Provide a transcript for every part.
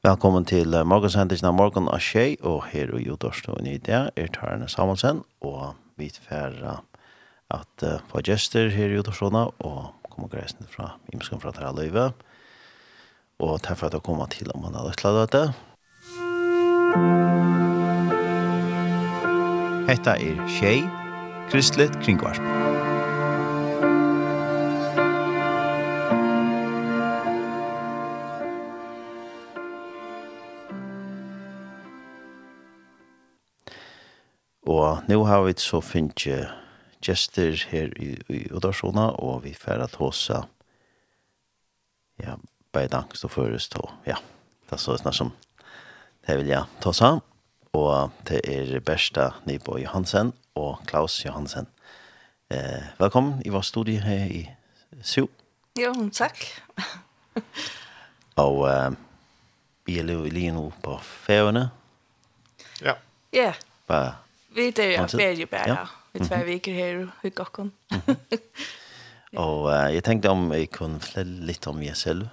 Velkommen til morgensendingen av morgen av Kjei, og her og Jodorstående i det er Tarne Samuelsen, og vi tverra at uh, få gjester her i Jodorstående, og kommer greisen fra Imskan fra Tara Løyve, og takk for at du kommer til om man hadde til dette. Hetta er Kjei, Kristelig Kringvarp. Og nå har vi så finnes gjester her i, i Udarsona, og vi får at hos ja, bare angst og føres tå. Ja, det er sånn som det vil jeg tåsa. Og det er Bersta Nybo Johansen og Klaus Johansen. Eh, velkommen i vår studie her i Sjo. Jo, takk. og eh, vi er jo lige nå på færgerne. Ja. Ja. Yeah. Bare Vi det är ferie bara. Vi två veckor här och hur går Och jag tänkte om jag kunde flälla lite om jag själv.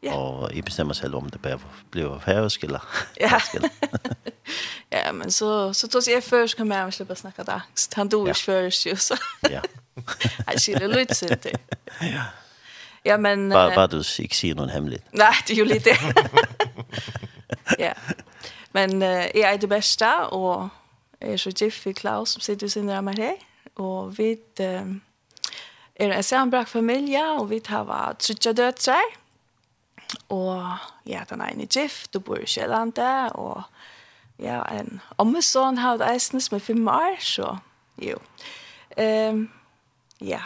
Ja. Och jeg bestemmer själv om det bare blir färsk eller. Ja. ja, men så så tog jag först kan man slippa snacka dansk. Han dog ja. först ju så. ja. Jag ser det lite sent. Ja. Ja, men Vad vad du ikke ser någon hemligt. Nej, det är ju lite. ja. Men eh är det bästa och er så Jeffy Klaus som sitter sin där med här och vi är en sambrack familj och vi har tre döttrar och ja den ene är Jeff då bor i Själland och ja en omson har det eisen med fem år så jo ehm ja.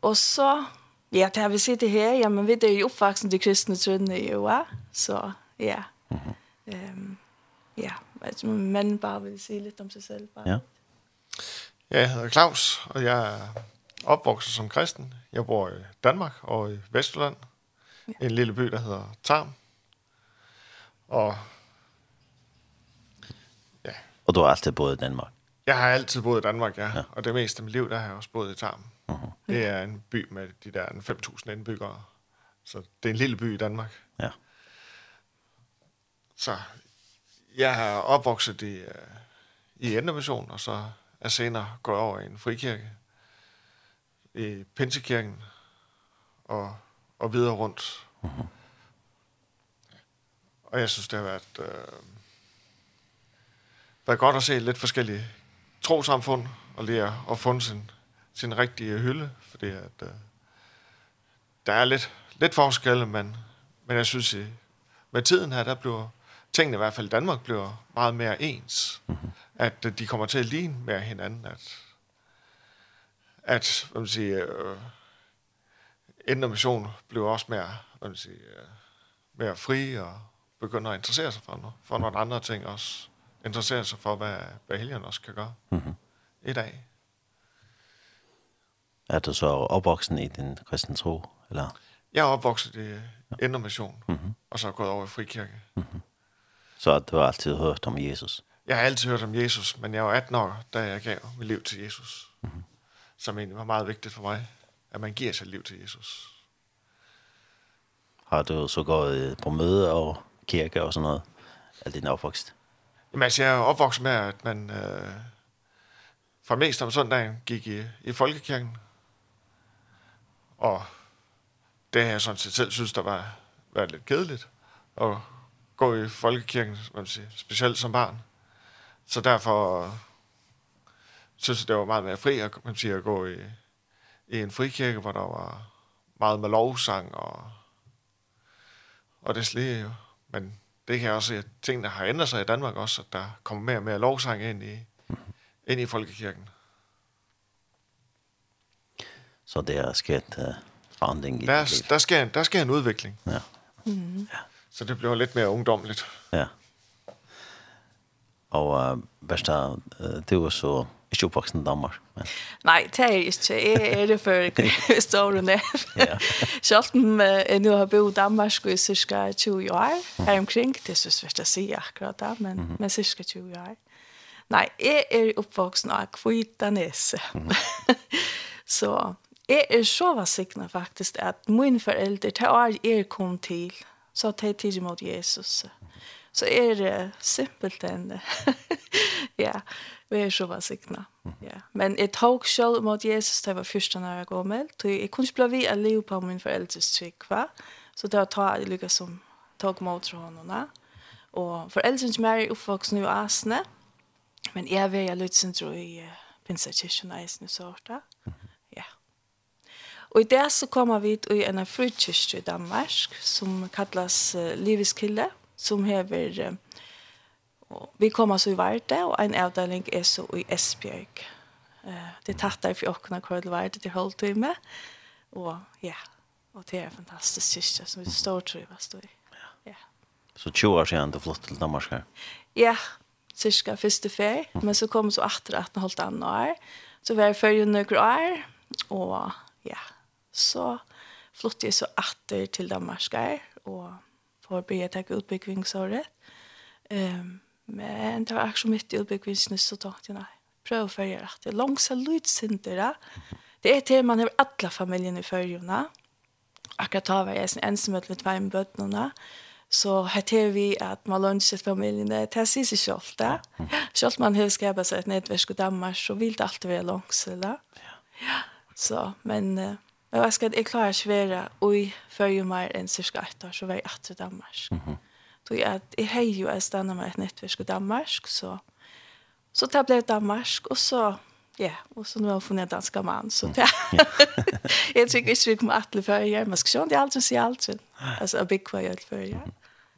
Och så ja det har vi sitter här ja men vi är ju oppvaksen til kristna tron jo, ja, så ja ehm ja. Altså, man bare vil sige lidt om sig selv. Bare. Ja. Ja, jeg hedder Claus, og jeg er opvokset som kristen. Jeg bor i Danmark og i Vestjylland. Ja. En lille by, der hedder Tarm. Og ja. Og du har altid boet i Danmark? Jeg har altid boet i Danmark, ja. ja. Og det meste af mit liv, der har jeg også boet i Tarm. Uh -huh. Det er en by med de der 5.000 indbyggere. Så det er en lille by i Danmark. Ja. Så jeg har opvokset i, uh, i Indre og så er senere gået over i en frikirke, i Pinsekirken, og, og videre rundt. Uh -huh. Og jeg synes, det har været, øh, været godt at se lidt forskellige trosamfund, og lære at funde sin, sin rigtige hylde, fordi at, øh, der er lidt, lidt forskelle, men, men jeg synes, i, med tiden her, der bliver, tingene i hvert fald i Danmark bliver meget mere ens. Mm -hmm. At de kommer til at ligne mere hinanden. At, at hvad man siger, øh, indre mission bliver også mere, hvad man siger, mere fri og begynder at interessere sig for noget. For nogle andre ting også. Interessere sig for, hvad, hvad helgen også kan gøre mm -hmm. i dag. Er du så opvoksen i din kristen tro? Eller? Jeg er opvokset i indre mission, mm -hmm. og så er jeg gået over i frikirke. Mm -hmm. Så at du har alltid hørt om Jesus? Jeg har altid hørt om Jesus, men jeg var 18 år, da jeg gav mit liv til Jesus. Mm -hmm. Som egentlig var meget vigtigt for mig, at man giver sit liv til Jesus. Har du så gået på møde og kirke og sådan noget? Er det din opvokst? Jamen altså, jeg er opvokset med, at man øh, for mest om søndagen gik i, i folkekirken. Og det har jeg sådan set selv synes, der var, var lidt kedeligt. at gå i folkekirken, man sige, specielt som barn. Så derfor synes jeg, det var meget mere fri at, man siger, at gå i, i en frikirke, hvor der var meget med lovsang og, og det slige jo. Men det kan jeg også se, at tingene har ændret sig i Danmark også, at der kommer mere og mere lovsang ind i, ind i folkekirken. Så det er sket uh, forandring i der, der, sker en, der sker en udvikling. Ja. Mm. ja. Så det blev lidt mere ungdomligt. Ja. Og uh, Bersta, uh, du er så ikke oppvoksen i Danmark. Men... Nej, det er jeg ikke. Jeg er det for store stående. Selv om jeg nu har boet i Danmark i cirka 20 år her omkring, det synes jeg ikke å si akkurat da, men, mm -hmm. men cirka 20 år. Nei, jeg er oppvoksen av Kvitanese. Så jeg er så vassikna faktisk at mine foreldre, til år jeg kom til, så tar det tid mot Jesus. Så är det simpelt än. ja, vi är så vasikna. Ja. Men jag tog själv mot Jesus det var första när jag gav mig. Jag kunde inte bli vid att leva på min föräldres tryck. Va? Så det var ta lycka som tog mot honom. Och föräldren som är uppvuxen i Asne. Men jag vill jag lyssna tror i uh, Pinsakirchen är i sin sorta. Mm Og i det så kommer vi i en frukirst i Danmark, som kallas uh, Liveskille, som hever... Uh, vi kommer så i Varde, og en avdeling er så i Esbjerg. Uh, det er tatt der for åkne hver til Varde til halvtime. Og ja, og det er fantastisk kyrkje som vi står tror jeg var i. Ja. ja. Så 20 år siden du flyttet til Danmark her? Ja, cirka første ferie, mm. men så kom så 18-18 holdt an år. Så var jeg før jo noen år, og ja, så flyttet jeg så atter til Danmark her, og for å begynne å ta utbyggvingsåret. Um, men det var akkurat mitt i utbyggingen, så tenkte jeg nei, prøv å følge rett. Det er langsomt lydsindere. Det er til man har alle familien i følgene. Akkurat da var jeg sin ensomhet med tvei med bøttene. Så her til vi at man lønner familien, det er sikkert selv det. Selv man har skrevet seg et nätverk i Danmark, så vil det alltid være langsomt. Ja. ja. Så, men... Uh, Jeg var skal jeg klarer ikke være og før jo mer enn cirka ett år, så var jeg etter Danmark. Mm -hmm. Så jeg, jeg har jo jeg stannet med et nettverk i Danmark, så, så det ble Danmark, og så, ja, og så nå har jeg funnet en dansk mann, så det, mm. jeg tror ikke vi kommer alle før jeg, men skal se om det er alt som sier alt, altså jeg bygger hva jeg før jeg.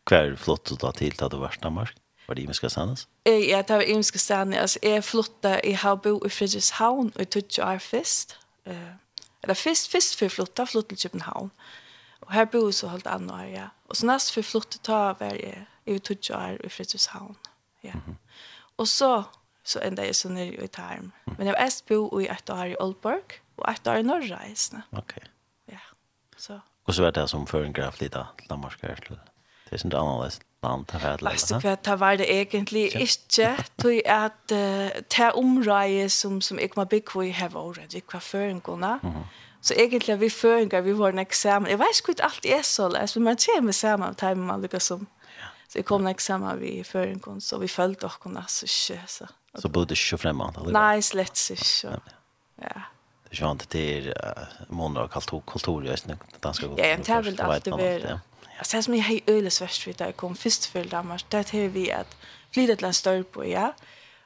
Hva er det flott å ta til til du var i Danmark? Var det imiske stannes? Ja, det var imiske stannes. Altså, jeg flyttet, jeg har bo i Fredrikshavn, og jeg tog ikke av først, og Eller fyrst fyrst för flytta flytta till Köpenhamn. Och här bor så helt andra ja. Och så näst för flytta ta var över i Tutjar i Fredrikshavn. Ja. Mm -hmm. Och så så ända jag så ner i Tarm. Men jag är bo i ett år i Oldborg och ett år i norra Isne. Okej. Okay. Ja. Så. Och så var det som för en graf lite Danmark här till. Det är inte annorlunda band ta för att lära. Alltså för det var det egentlig egentligen inte at uh, det området som som jeg må jag kommer big we have already kvar gåna. Så egentligen vi føringer, vi var en examen. Jeg vet inte alt er så løs, men man ser med samma tid man lykkes som. Så jeg kom en examen vi føringene, så vi følte dere kunde så så. Så bodde ikke fremme? Nei, Nej, slett ikke. Ja. Det är ju inte det är månader kultur kultur just nu danska kultur. Ja, jag tar väl alltid med. Alltså det som jag har öle svärst vid där kom först för Danmark, Det har vi att flytta till en större på, ja.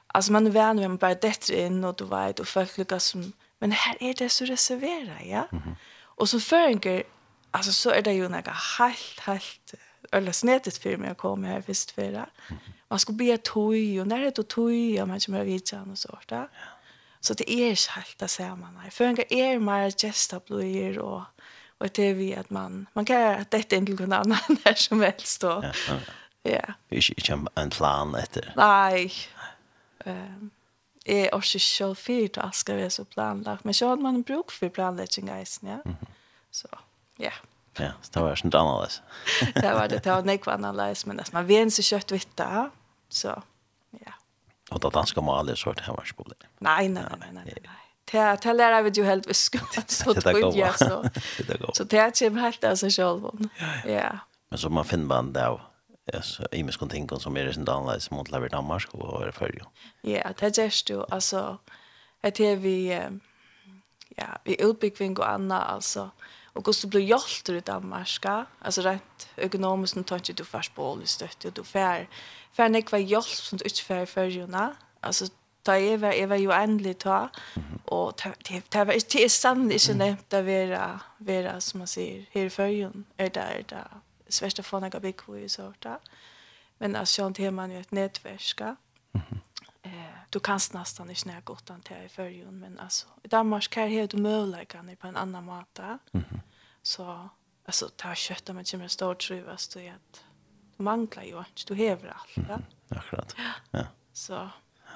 Alltså man är vän vid man bara dättre in och du vet och folk lyckas som, men här är det så reservera, ja. Mm -hmm. Och som förenker, alltså så är det ju något helt, helt öle snetet för mig att komma här först för det. Man ska be tog och när det är tog och man kommer vid sig och sånt, ja. Så det är inte helt det samma, nej. Förenker är mer gestablöjer och Og det är vi att man man kan att inn inte noen annen der som helst då. Ja. Ja. Det är inte en plan efter. Nej. Ehm är också så fint att ska vara så planlagt, men så hadde man en bruk för ja. Mm ja. Så, ja. Ja, så det var sånt annerledes. det var det, det var nekva annerledes, men man vet så kött vitta, så, ja. Och da danska maler så det her var problem. Nei, nei, nej, nej, nej. Det det lär vi ju helt visst så så tror jag så. Så det är ju helt alltså själv. Ja. Men så man finner man där. Alltså i mig skulle tänka som är det inte annorlunda mot lever Danmark och är för ju. Ja, det är då alltså att det vi ja, vi utbyggving och anna, alltså och hur så blir gjort i Danmark. Alltså rätt ekonomiskt nu tar inte du fast på all och du fär. Fär nekva hjälp som du inte fär för ju Alltså ta jeg var, jeg var jo endelig ta, og det, det var ikke, det är sannlig ikke nevnt å være, være, som man sier, her i førjen, er det, er det, svärsta få jag blir kvar i sorta. Men alltså jag inte man ju ett nätverka. Eh, du kan nästan inte när gott an till i förjun, men alltså i Danmark kan det du möjligheten på en annan mata. Mm. Så alltså ta kött med som en stort truva så att du manglar ju inte, du häver allt. Ja? Akkurat. Ja. Så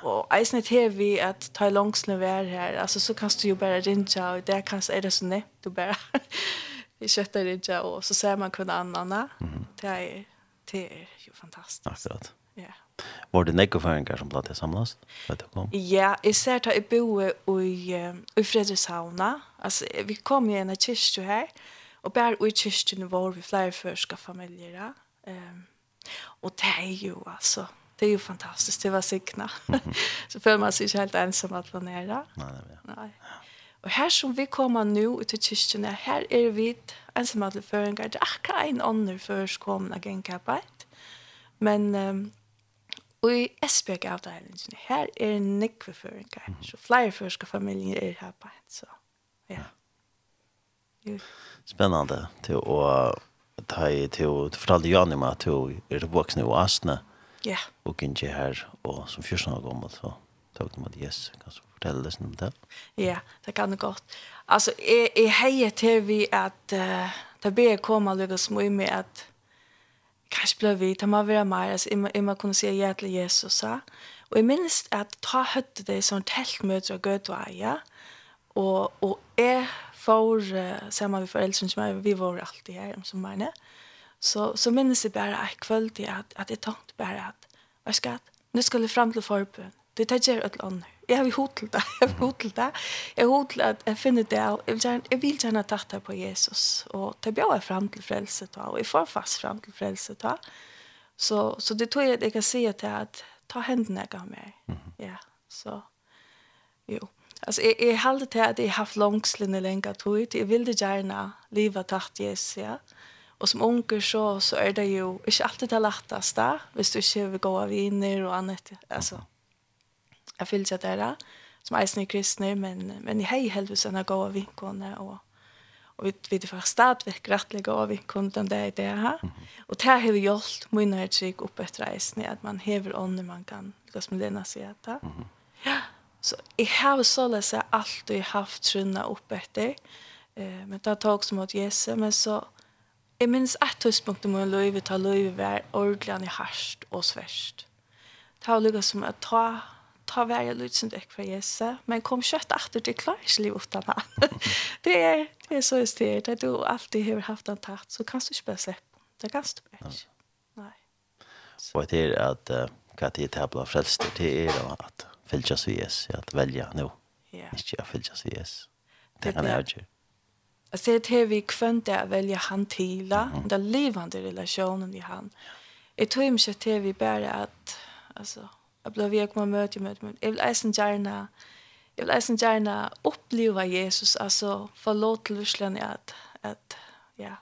Og eisen er vi at ta langsne vær her, altså så kan du jo bare rinja, og det kan er det så nett du bare vi kjøtter rinja, og så ser man kun annan. Mm. Det, er, det er jo fantastisk. Akkurat. Ja. Var det nekkoføringar som platt er samlast? Vet du om? Ja, jeg ser ta i boe i, i Fredrikshavna. Altså, vi kom jo i en kyrkju her, og bare i kyrkjene var vi flere førska familier. Um, og det er jo, altså, det är ju fantastiskt det var signa. Så för man sig inte helt ensam att planera. Nej, nej. Ja. nej. Och här som vi kommer nu ut i kyrkan här är vi ensamma att det en grej. en ånder annan först komna genkapat. Men um, Och i Esbjerg avdelingen här Her er nekve føringar. Så flere førska familier er her på en. Så, ja. Jo. Spännande till å ta i till å fortelle Jan om at du er voksen i Asne. Mm Ja. Og ikke her, og som 14 år gammel, så tog du at yes, kan du fortelle det om det? Ja, det kan det godt. Altså, jeg, jeg heier til vi at uh, det blir komme lykke små i med at kanskje ble vi, det må være mer, altså, jeg må, jeg må kunne si ja til Jesus, ja. Og jeg minnes at ta høyde det som teltmøter og gøtveie, og, og jeg får, uh, sammen med foreldrene som er, vi var alltid her om sommeren, så, så minnes jeg bare en kveld til at, at jeg tenkte bare at, jeg skal, nu skal jeg frem til forbund. Du tar gjør et eller Jeg har hod til det. Jeg har hod til det. Jeg har hod til at jeg finner det. Jeg vil gjerne, jeg vil gjerne tatt det på Jesus. Og det blir jeg frem til frelse da. Og jeg får fast frem til frelse da. Så, så det tror jeg at jeg kan si til at ta hendene jeg med. Ja, så. Jo. Alltså jag är halde till att jag har haft långslinne länge tog ut. Jag ville gärna leva tatt Jesus, ja. Mm Och som onkel så så är det ju inte alltid det lättaste, visst du inte vill gå av viner och annat alltså. Jag vill sig det där som är snygg kristna men men i hej helvete när gå av vinkorna och och vi vi det fast stad vi gå av vi kunde det där det här och det har vi gjort mina ett sig upp efter resan att man häver on när man kan liksom med denna se att ja så jag har så läsa allt haft trunna upp efter eh men det tog som åt Jesse men så Jeg minns et tidspunkt om en løyve ta løyve var ordentlig i harst og sverst. Det var lukket som at ta ta vær lydsen lytt døk fra Jese, men kom kjøtt etter til klarsliv uten han. det er, det er så styrt, at du alltid har haft han tatt, så kan du ikke bare slippe. Det kan du bare ikke. Nei. Og det er at hva tid det blir frelst, det er at fylgjøs vi Jese, at velja nå. Ja. Ikke at fylgjøs vi Jese. Det kan jeg gjøre. Alltså det är vi kvönt att välja han till mm. den livande relationen vi han. Jag tror inte att det vi bara att alltså jag blev jag kommer möta med men jag vill eisen gärna jag vill eisen gärna uppleva Jesus alltså lov till Rusland att att ja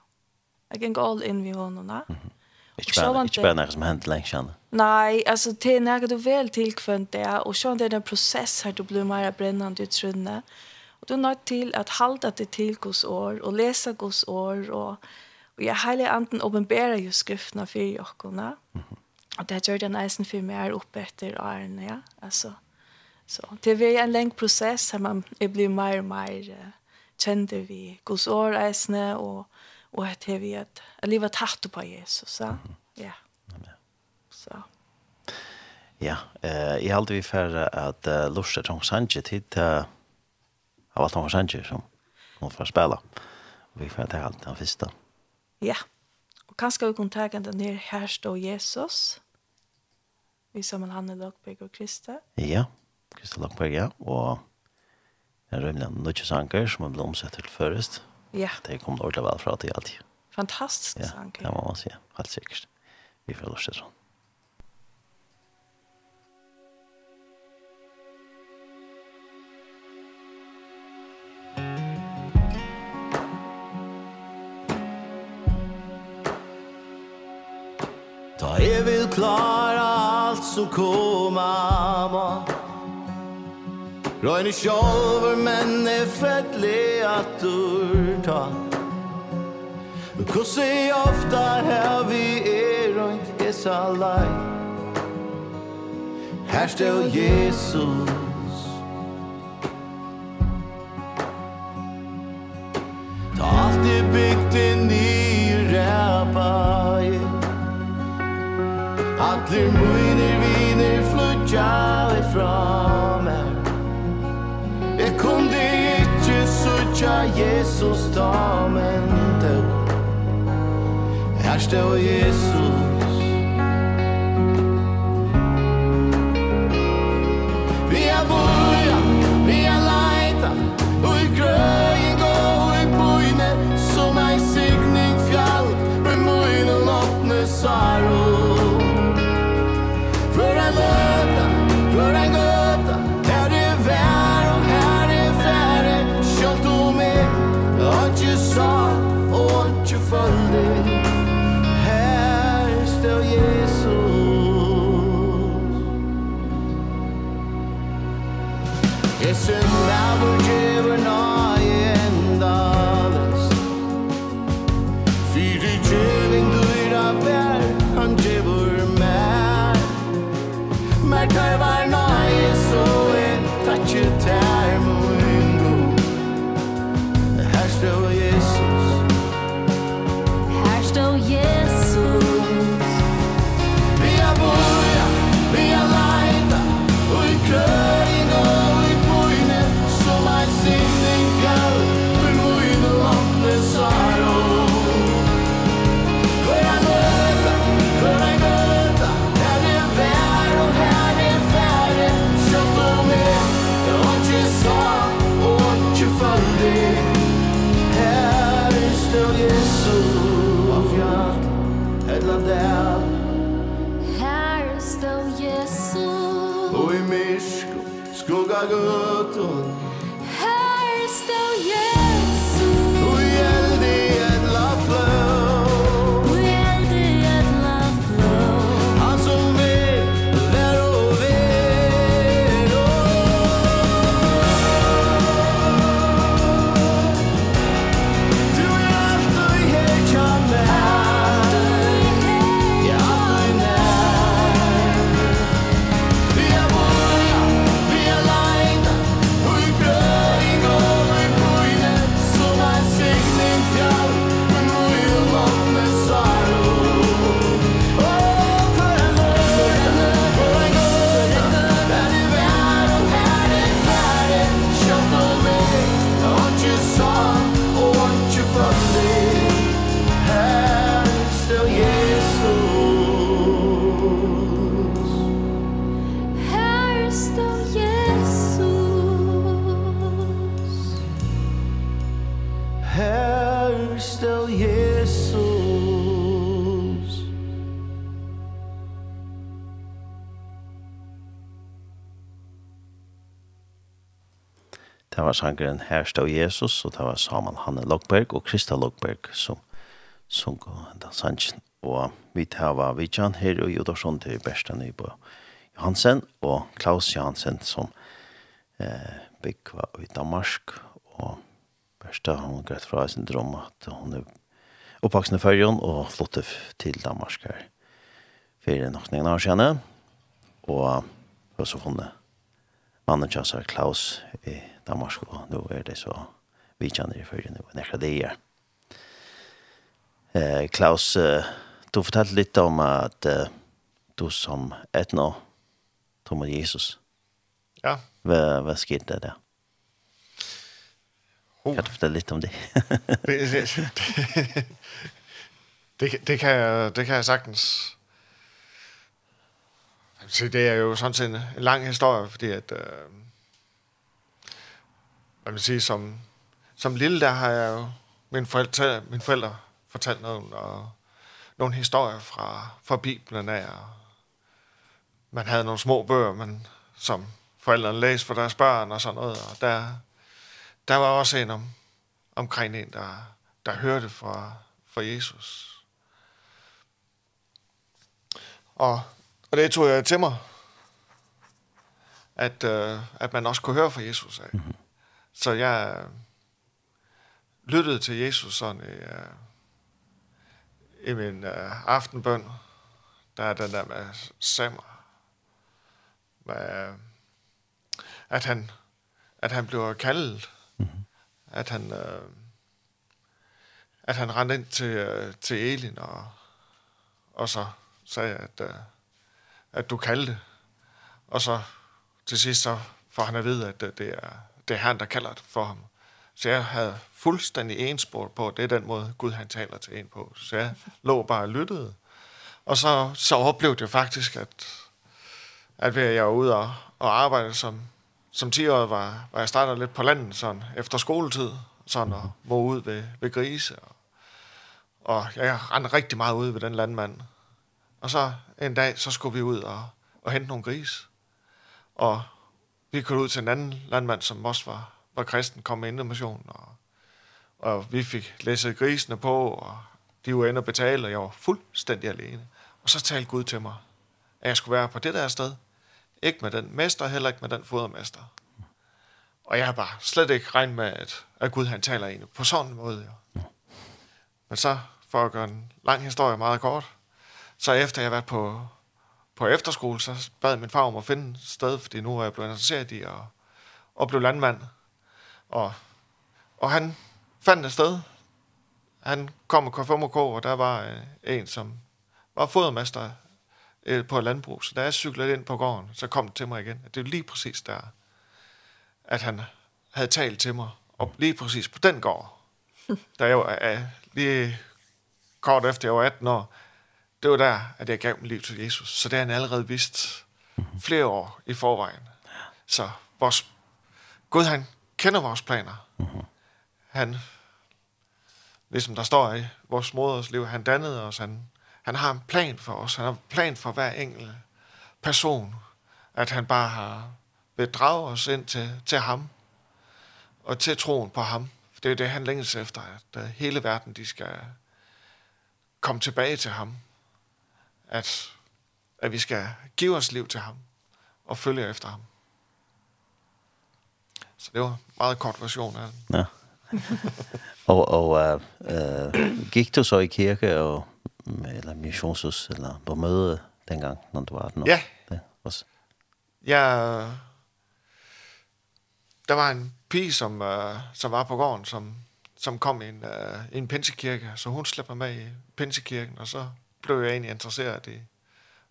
jag kan gå all in vi honom va. Mm. Ikke bare, ikke bare noe som hender lenge kjenne. Nei, altså, det er noe du vel tilkvønt det, og sånn det er en prosess her du blir mer brennende i trunnet. Og du er nødt til at halda det til Guds år, og lesa Guds år, og, og jeg heilig anten åpenbærer jo skriftene for jokkene. Og det gjør det nesten for mer oppe etter årene, ja. Altså, så det er en lengre prosess, her man blir mer og mer uh, kjent vi Guds år reisende, og, og at det vi at, at livet tatt på Jesus, ja. Ja. Så. Ja, eh, jeg har alltid vært for at uh, lustet om sannsynlig tid til uh, av allt han sanger som hon får spela. Och vi får ta allt den första. Ja. og kanskje vi kunne ta den ner her står Jesus. Vi som han är Lockberg och Krista. Ja, Krista Lockberg, ja. og en rymlig nödvändig sanger som er blivit omsett til først. Ja. Det kommer ordentlig vel fra til det alltid. Fantastisk ja, sanger. Ja, det må man si, Helt sikkert. Vi får lust till sånt. Ta jeg vil klara alt som koma må. Røyne sjolver, men er fredelig at du ta. Men kussi ofta her vi er røynt is alai Her stå Jesus. Ta alt er bygd inn i ræpa, yeah Atler munir vinir flutja vi fra meg Jeg kundi ikke sutja Jesus ta men Her stå Jesus Det var sangeren Her stod Jesus, og det var Saman Hanne Lokberg og Krista Lokberg som sung den sangen. Og vi tar Vidjan her og Jodorsson til Bersta Nybo Johansen og Klaus Johansen som eh, bygg var i Danmark. Og Bersta hun greit fra sin drøm at hun er oppvaksende førjon og flyttet til Danmark her. Fyrir noen år og, og så funnet mannen tjassar Klaus i Danmark, og nå er det så vi kjenner i følge og nekka det er. Eh, Klaus, eh, du fortalte litt om at eh, du som etnå tog mot Jesus. Ja. Hva, hva skjedde der? Oh. Kan du fortelle litt om det? det, det, det, det, det, kan jeg, det kan jeg sagtens. Så det er jo sådan set en lang historie, fordi at, øh, hvad man siger, som, som lille der har jeg jo mine forældre, mine forældre fortalt nogle, og, nogle historier fra, fra Bibelen af, og man havde nogle små bøger, man, som forældrene læste for deres børn og sådan noget, og der, der var også en om, omkring en, der, der hørte fra, fra Jesus. Og Og det tog jeg til mig, at, øh, at man også kunne høre fra Jesus af. Mm -hmm. Så jeg øh, lyttede til Jesus sådan i, øh, i min øh, aftenbøn. Der er den der med Samer, Med, øh, at han at han blev kaldet. Mm -hmm. At han øh, at han rendte ind til øh, til Elin og og så sagde jeg at øh, at du kaldte. Og så til sidst så får han at vide, at det er, det er han, der kalder det for ham. Så jeg havde fuldstændig ensport på, at det er den måde, Gud han taler til en på. Så jeg lå bare og lyttede. Og så, så oplevede jeg faktisk, at, at ved jeg var ude og, og arbejde som, som 10-årig, var, var jeg startet lidt på landet sådan, efter skoletid, sådan, og var ude ved, ved grise. Og, og jeg rendte rigtig meget ude ved den landmand. Og så en dag, så skulle vi ud og, og hente nogle gris. Og vi kørte ud til en anden landmand, som også var, var kristen, kom med indremission. Og, og vi fik læsset grisene på, og de var inde og betale, og jeg var fuldstændig alene. Og så talte Gud til mig, at jeg skulle være på det der sted. Ikke med den mester, heller ikke med den fodermester. Og jeg har bare slet ikke regnet med, at, at Gud han taler ind på sådan en måde. Jo. Men så, for at gøre en lang historie meget kort, Så efter jeg var på, på efterskole, så bad min far om at finde et sted, fordi nu er jeg blevet interesseret i at, at blive landmand. Og, og han fandt et sted. Han kom og kom og gå, og der var en, som var fodermester på et landbrug. Så da jeg cyklede ind på gården, så kom det til mig igen. Det er lige præcis der, at han havde talt til mig. Og lige præcis på den gård, da jeg var, lige kort efter jeg var 18 år, det var der, at jeg gav mit liv til Jesus. Så det har han allerede vidst flere år i forvejen. Så vores, Gud han kender vores planer. Han, ligesom der står i vores moders liv, han dannede os, han, han har en plan for os, han har en plan for hver enkelt person, at han bare har bedraget os ind til, til ham, og til troen på ham. For det er det, han længes efter, at hele verden de skal komme tilbage til ham at, at vi skal give os liv til ham og følge efter ham. Så det var en meget kort version af den. Ja. og og uh, uh, gik du så i kirke og, eller missionshus, eller på møde dengang, når du var 18 år? Ja. Det også. Ja, der var en pige, som, uh, som var på gården, som, som kom i en, uh, i en pinsekirke, så hun slæbte mig med i pinsekirken, og så blev jeg egentlig interesseret i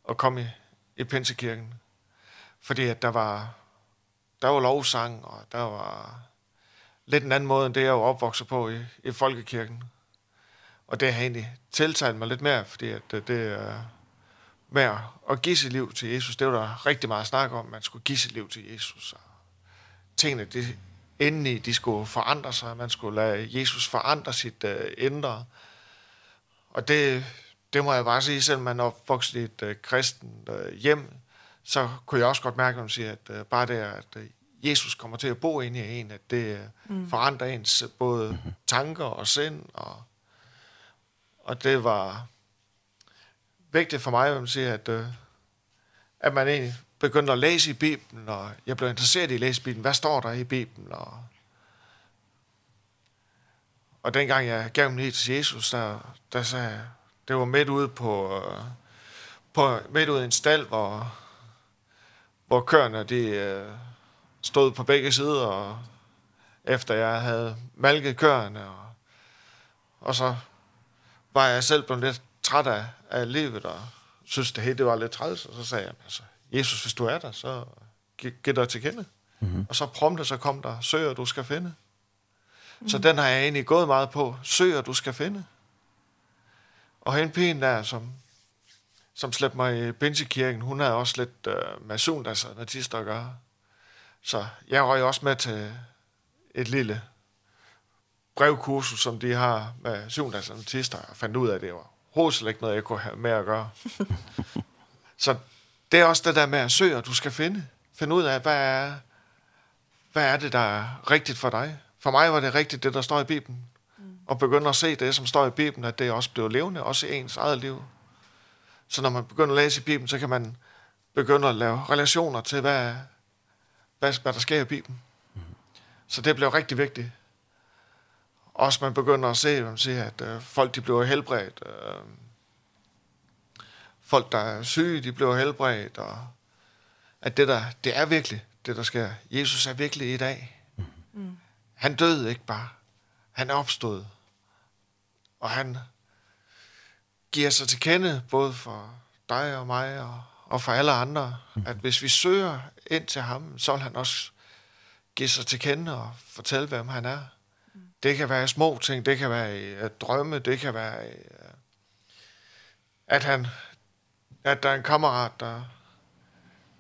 at komme i, i Pinsekirken. Fordi at der var, der var lovsang, og der var lidt en anden måde, end det jeg var opvokset på i, i Folkekirken. Og det har egentlig tiltalt mig lidt mere, fordi at det er med at give sit liv til Jesus. Det var der rigtig meget snak om, at man skulle give sit liv til Jesus. Og tingene de, indeni, de skulle forandre sig. Man skulle lade Jesus forandre sit uh, indre. Og det, det må jeg bare sige, selvom man er opvokset i et øh, kristen øh, hjem, så kunne jeg også godt mærke, når man siger, at øh, bare det er, at øh, Jesus kommer til at bo inde i en, at det øh, mm. forandrer ens både tanker og sind, og, og det var vigtigt for mig, at man siger, at, øh, at man egentlig begyndte at læse i Bibelen, og jeg blev interesseret i at læse Bibelen. Hvad står der i Bibelen? Og, og dengang jeg gav mig liv til Jesus, der, der sagde jeg, Det var midt ude på, på midt ude i en stald, hvor, hvor køerne de, stod på begge sider, og efter jeg havde malket køerne, og, og så var jeg selv blevet lidt træt af, af livet, og synes det hele det var lidt træls, og så sagde jeg, altså, Jesus, hvis du er der, så giv dig til kende. Mm -hmm. Og så prompte, så kom der, søger du skal finde. Mm -hmm. Så den har jeg egentlig gået meget på, søger du skal finde. Og hende pigen der, som, som slæbte mig i Binsekirken, hun havde også lidt øh, mason, altså nazister at gøre. Så jeg røg også med til et lille brevkursus, som de har med syvendagsadventister, og fandt ud af, at det var hovedet ikke noget, jeg kunne have med at gøre. så det er også det der med at søge, og du skal finde. Finde ud af, hvad er, hvad er det, der er rigtigt for dig? For mig var det rigtigt, det der står i Bibelen og begynde at se det, som står i Bibelen, at det også blev levende, også i ens eget liv. Så når man begynder at læse i Bibelen, så kan man begynde at lave relationer til, hvad, hvad, hvad der sker i Bibelen. Mm. Så det blev rigtig vigtigt. Også man begynder at se, man siger, at øh, folk de bliver helbredt. Øh, folk, der er syge, de bliver helbredt. Og at det, der, det er virkelig, det der sker. Jesus er virkelig i dag. Mm. Han døde ikke bare. Han er opstået. Og han giver sig til kende, både for dig og mig og, og for alle andre, at hvis vi søger ind til ham, så vil han også give sig til kende og fortælle, hvem han er. Det kan være små ting, det kan være at drømme, det kan være at han at der er en kammerat, der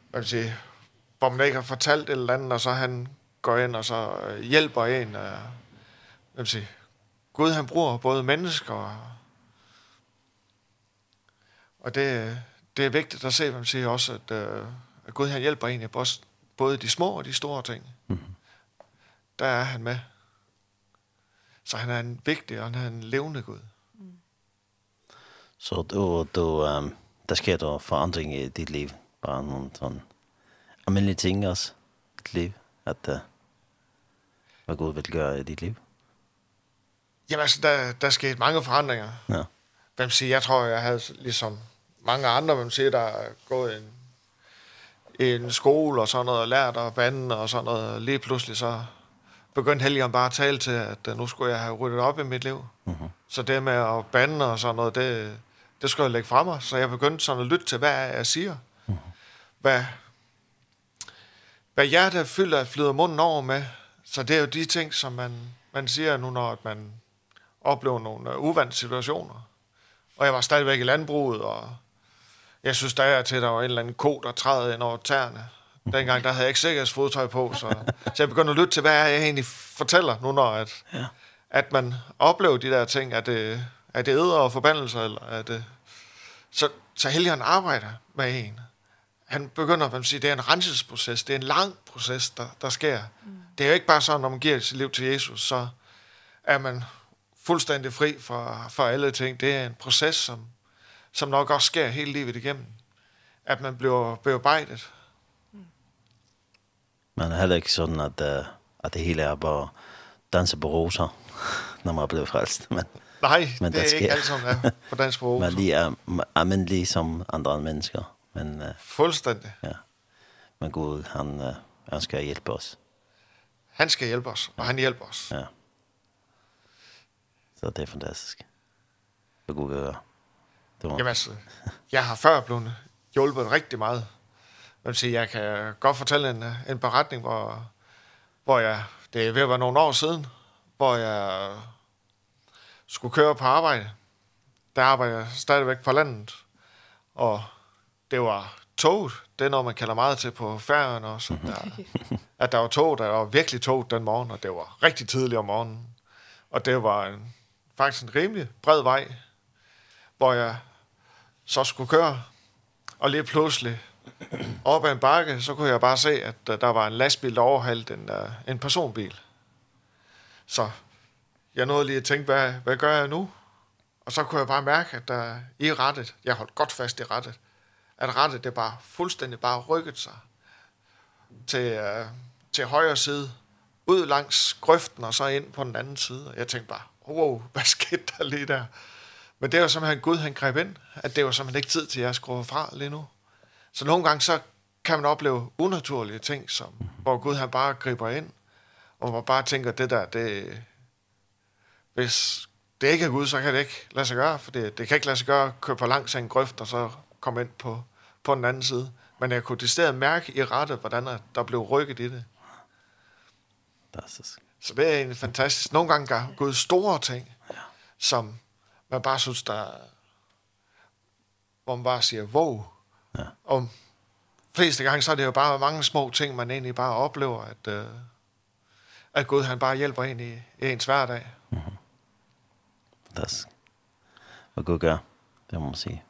hvad vil sige, hvor man ikke har fortalt et eller andet, og så han går ind og så hjælper en, øh, hvad vil sige, Gud han bruger både mennesker og og det, det er vigtigt at se, hvad man siger også, at, øh, at Gud han hjælper en i både de små og de store ting. Mm. -hmm. Der er han med. Så han er en vigtig og han er en levende Gud. Mm. Så du, du, um, der sker der forandring i dit liv? Bare nogle sådan almindelige ting også i dit liv? At, uh, hvad Gud vil gøre i dit liv? Jamen altså, der, der skete mange forandringer. Ja. Hvem siger, jeg tror, jeg havde ligesom mange andre, hvem siger, der er gået en, en skole og sådan noget, og lært og bande og sådan noget. Lige pludselig så begyndte Helgen bare at tale til, at nu skulle jeg have ryddet op i mit liv. Mm -hmm. Så det med at bande og sådan noget, det, det skulle jeg lægge fra mig. Så jeg begyndte sådan at lytte til, hvad jeg siger. Mm. Hvad, hvad hjertet fylder, flyder munden over med. Så det er jo de ting, som man, man siger nu, når man oplevet nogle uvante situationer. Og jeg var stadigvæk i landbruget, og jeg synes der er til, at der var en eller anden ko, der trædede ind over tæerne. Dengang der havde jeg ikke sikkerhedsfodtøj på, så, så jeg begyndte at lytte til, hvad jeg egentlig fortæller nu, når at, ja. at man oplever de der ting, at det, at det æder og forbandelser, eller at det, så, så Helgen arbejder med en. Han begynder, man siger, det er en renselsesproces, det er en lang proces, der, der sker. Mm. Det er jo ikke bare sådan, når man giver sit liv til Jesus, så er man fuldstændig fri fra, fra alle ting. Det er en proces, som, som nok også sker hele livet igennem. At man bliver bearbejdet. Men det er heller ikke sådan, at, uh, at det hele er bare danse på roser, når man er blevet frelst. Men, Nej, men det er sker. ikke alt, som er på dansk på roser. man lige er almindelig som andre mennesker. Men, uh, fuldstændig. Ja. Men Gud, han, uh, han skal hjælpe os. Han skal hjælpe os, og han hjælper os. Ja. Så det är fantastiskt. Det går göra. Det var... Jamen altså, jeg har før blevet hjulpet rigtig meget. Men sige, jeg kan godt fortælle en, en beretning, hvor, hvor jeg, det er ved at være nogle år siden, hvor jeg skulle køre på arbejde. Der arbejder jeg stadigvæk på landet. Og det var toget. Det er noget, man kalder meget til på færgen også. Der, at der var tog, der var virkelig tog den morgen, og det var rigtig tidligt om morgenen. Og det var en faktisk en rimelig bred vej, hvor jeg så skulle køre. Og lige pludselig op ad en bakke, så kunne jeg bare se, at uh, der var en lastbil, der overhalte en, uh, en personbil. Så jeg nåede lige at tænke, hvad, hvad gør jeg nu? Og så kunne jeg bare mærke, at der i rettet, jeg holdt godt fast i rettet, at rettet det bare fuldstændig bare rykket sig til, uh, til højre side, ud langs grøften og så ind på den anden side. Og jeg tænkte bare, wow, hvad skete der lige der? Men det var simpelthen Gud, han greb ind, at det var simpelthen ikke tid til, at jeg skulle fra lige nu. Så nogle gange, så kan man opleve unaturlige ting, som, hvor Gud han bare griber ind, og man bare tænker, det der, det, hvis det ikke er Gud, så kan det ikke lade sig gøre, for det, det kan ikke lade sig gøre at køre på langs af en grøft, og så komme ind på, på den anden side. Men jeg kunne i stedet mærke i rette, hvordan der blev rykket i det. Fantastisk. Så det er egentlig fantastisk, nogle gange gør Gud store ting, ja. som man bare synes, der, hvor man bare siger, wow. Ja. Og fleste gange, så er det jo bare mange små ting, man egentlig bare oplever, at, uh, at Gud han bare hjælper en i, i ens hverdag. Mm -hmm. Fantastisk. Hvad Gud gør, det må man sige.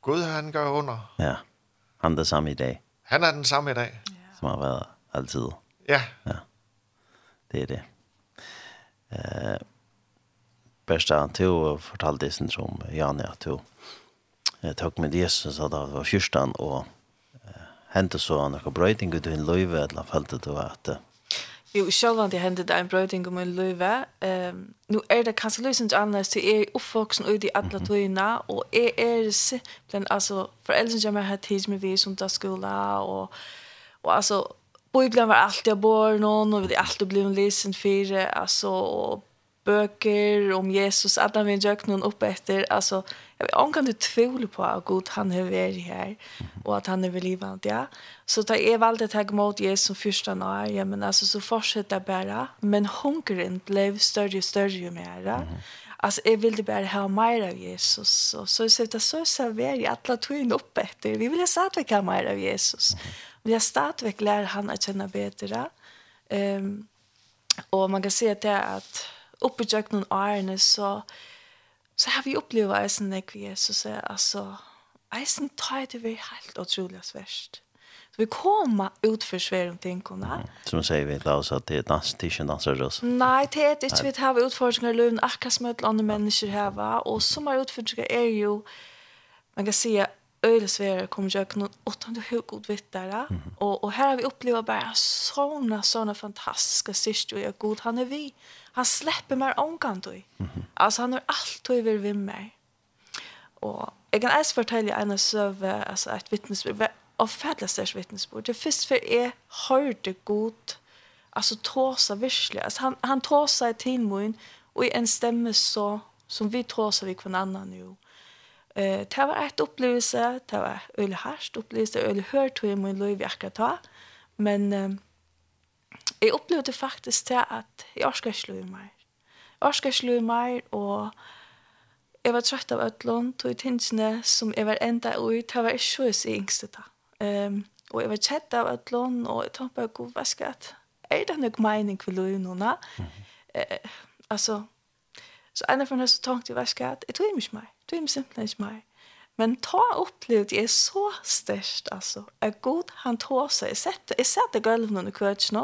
Gud han gør under. Ja, han er den samme i dag. Han er den samme i dag. Ja. Som har været altid. Ja. Ja. Det er det. Eh Bersta, du fortalte det som Janne att du eh tok med Jesus at det var fyrstan og eh, hente så noen bröting ut i en løyve, eller fällde då att Jo, selv om det hendte det en brøyding om en løyve, um, nå er det kanskje løsende annerledes til jeg er oppvoksen ut i alle tøyene, og jeg er simpelthen, altså, foreldrene som jeg har tids med vi som tar skole, og, og altså, Bibeln var alltid jag bor någon och vi har alltid blivit lisen för alltså böcker om Jesus att han vill jag någon upp efter alltså jag vet om kan du tvivla på att Gud han är varit här och att han är vid livet ja så ta är väl det tag mot Jesus första när ja men alltså så fortsätta bära men hungern blev större och större och mer Alltså jag vill det bara ha mer av Jesus och så så så så ser vi alla två upp efter vi vill säga att vi kan mer av Jesus mm. Men jag stadigt lär han att känna bättre. Ehm um, och man kan se att det är att uppe i jöknen årene så så har vi upplevt eisen när vi Jesus. så så alltså eisen tar det vi helt utrolig sverst. Så vi kommer ut för svärum tinkorna. Mm. Som säger vi då så att det är dans det er ikke danser oss. Nej, det är ikke vi har utforskningar lön akkas med andra människor mennesker har. och som har utfordringer är ju man kan säga öjlesvärare kommer jag kunna åtta du hur god vitt där. Mm. Och, och här har vi upplevt bara såna, såna fantastiska sist och jag god han är vi. Han släpper mig omkant då. Mm. Alltså han är allt över vid mig. Och jag kan ens fortälja en av söve, alltså ett vittnesbörd, av fädlasters vittnesbord. Det först för är hörde god, alltså tåsa virkelig. Alltså han, han tåsa i tinmoin och i en stämme så som vi tåsa vi kvann annan nu. Eh, det var et opplevelse, det var öle harst upplevelse, öle hört hur min liv akkurat ta. Men eh, jag upplevde faktiskt det att jag ska slå i mig. Jag ska slå i mig og jeg var trøtt av ötlån, tog tinsene som jeg var enda ui, det var ikke så jeg yngste da. Um, og jeg var kjett av ötlån, og jeg tenkte bare, god, hva skal jeg? Er det nok mening for løy nå? Mm -hmm. eh, altså, Så en av dem så tenkte jeg, hva skal jeg? Jeg tror ikke meg, Jeg tror simpelthen ikke meg. Men ta opplevd, jeg er så størst, altså. Jeg er god, han tog seg. Jeg setter, jeg setter gulven under kvøtjen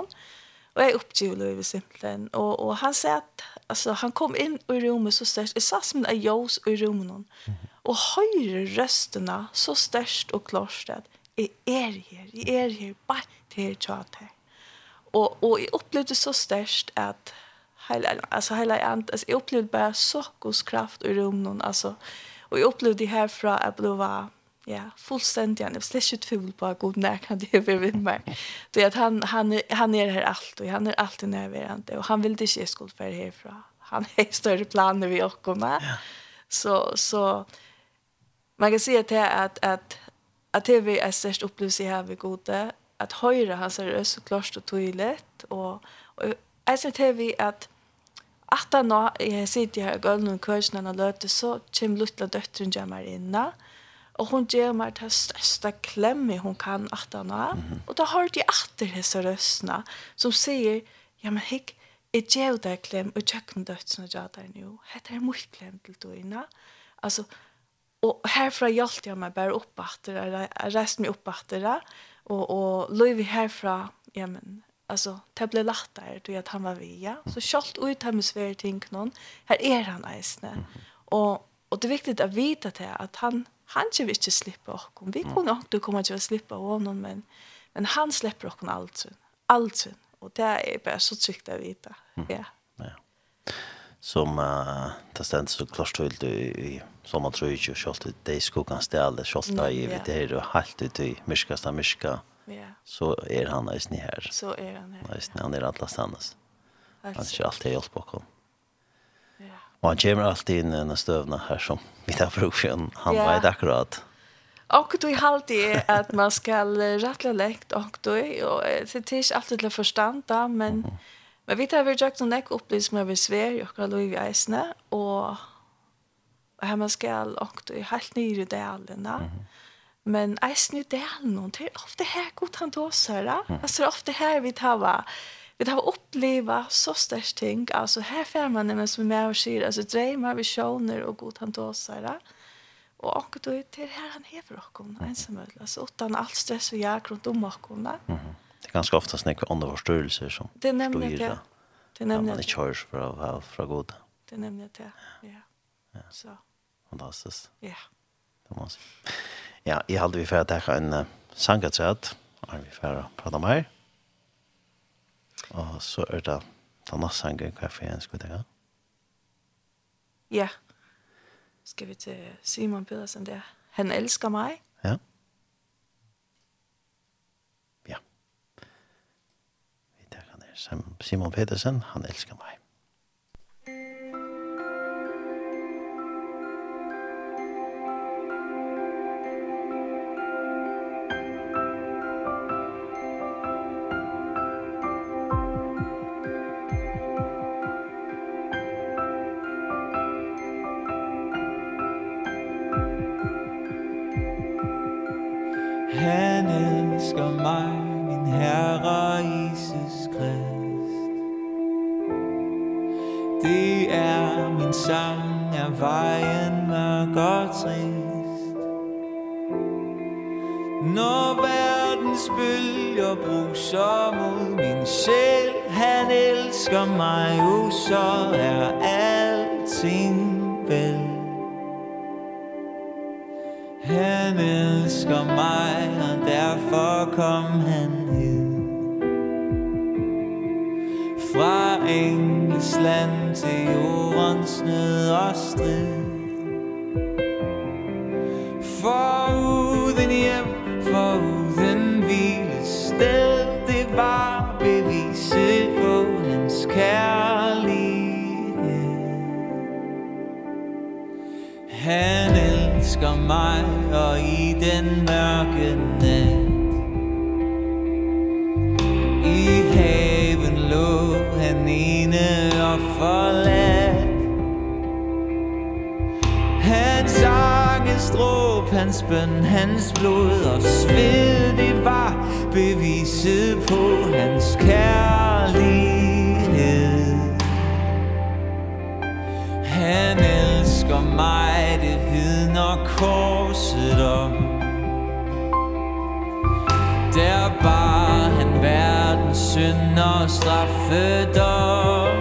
og jeg oppgiver løyve simpelthen. Og, og han sier at, altså, han kom inn i rommet så størst. Jeg sa som en ljøs i rommet henne. Og høyre røstene så størst og klart at, jeg er her, jeg er her, bare til jeg tjater. Og, og jeg opplevde så størst at, hela alltså hela ant alltså jag upplevde bara sockos kraft i rummen alltså och jag upplevde det här från att blåa ja fullständigt jag blev släckt full på god närkant det vi vid mig då att han han han är här allt och han är alltid närvarande och han vill inte se skuld för det härifrån han har större planer vi och komma ja. så så man kan se att att att att det vi är störst upplevelse här vi gode att höra hans röst så klart och tydligt och och jag ser till vi att Att han jag sitter här galen och kursen när löter så kim lilla döttern jammar inna. Och hon ger mig det största klämmi hon kan att han har. Mm -hmm. Och då har de åter dessa rösterna som säger, ja men hick, jeg gjør deg klem, og kjøkken dødsene gjør deg nå. Hette er mye klem til døgnet. Altså, og herfra hjalp jeg meg bare opp etter det, jeg reiste meg opp etter det, og, og løyve herfra, ja, men, alltså det blev lättare då att han var via. Så skalt ut hem svär ting någon här är han nästan och och det är viktigt att veta det att han han vill inte slippa och vi kunde också du kommer att slippa honom men men han släpper och allt allt och det är bara så tryggt att veta ja. Ja. Som uh, det stendt så klart vill i, i som man tror ju skolt det i skogen ställe skolt där i det er jo helt ut i myskaste myska Ja. Så är han eisen i her. Så är han här. Eisen, han är alla stannes. Han ska alltid hjälpa kom. Ja. Og han kommer alltid in denne stövna här som vi tar för oss. Han vet akkurat. Och då är alltid att man ska rattla läkt och då och det är inte alltid till förstånda men men vi tar väl jag som näck upplevs med vi svär och kallar vi isne och här man ska och då är helt nere i dalen allena. Mm -hmm Men eisen i delen, det er ofte her god han dåsere. Altså, det er ofte her vi tar hva. Vi tar oppleva så størst ting. Alltså här får man nämligen som är och skir. Alltså drömmar, visioner och god han dåsare. Och och då är det her han hever okkon ensamhet. Altså utan alt stress og jag rundt om okkon. da. Det er ganske ofte snakk för andra förstörelser som Det er nemlig det. Det er nämligen det. ikke Det fra, fra, fra god. Det er nemlig det. Ja. Ja. Så. Fantastisk. Ja. Det må man si. Ja, jeg hadde vi for å en uh, sangatræt, og vi for prata prate mer. Og så er det den neste sangen, hva for en skulle takke? Ja. Skal vi til Simon Pedersen der. Han elsker meg. Ja. Ja. Vi takker Simon Pedersen, han elsker meg. alting vel. Han elsker mig, og derfor kom han hit Fra Engelsland til jordens nød og strid. mig og i den mørke nat. I haven lå han ene og forladt. Hans sangestråb, hans bøn, hans blod og sved Det var beviset på hans kærlighed. Han elsker mig, det hænger korset om Der bar han verdens synd og straffedom.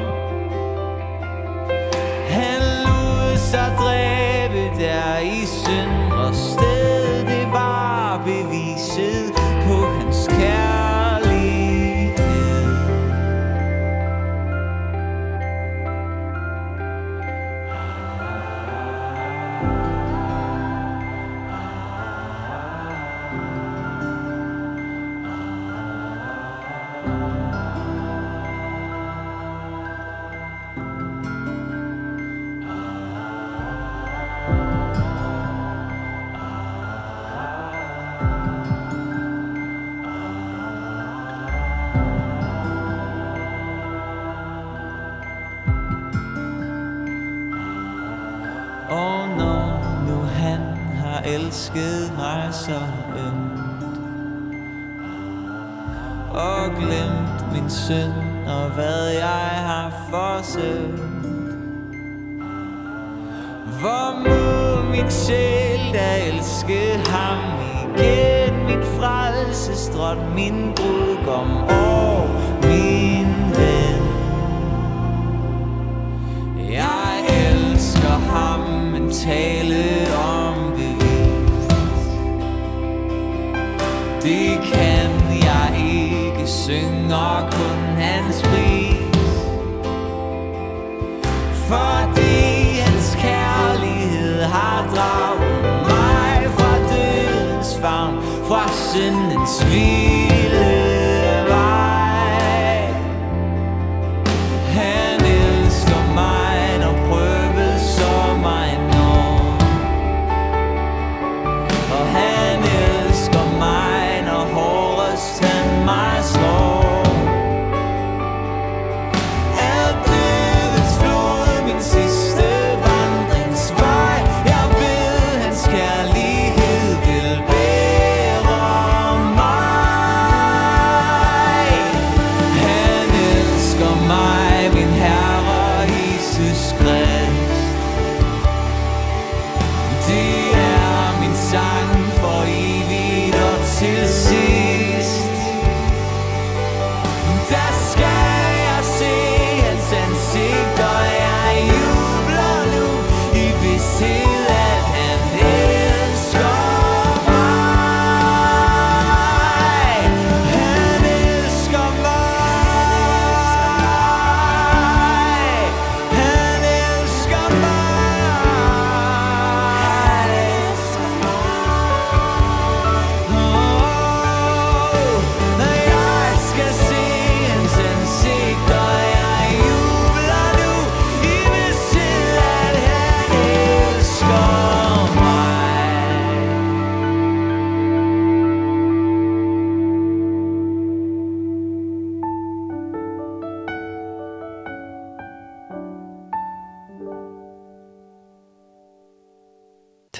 rasa ønd Og glemt min synd og hvad jeg har forsøgt. Hvor må min sjæl da elske ham igen? Min frelsestrøm, min brug om år, min ven. Jeg elsker ham, men tale om Det kan jeg ikke Synger kun hans pris. For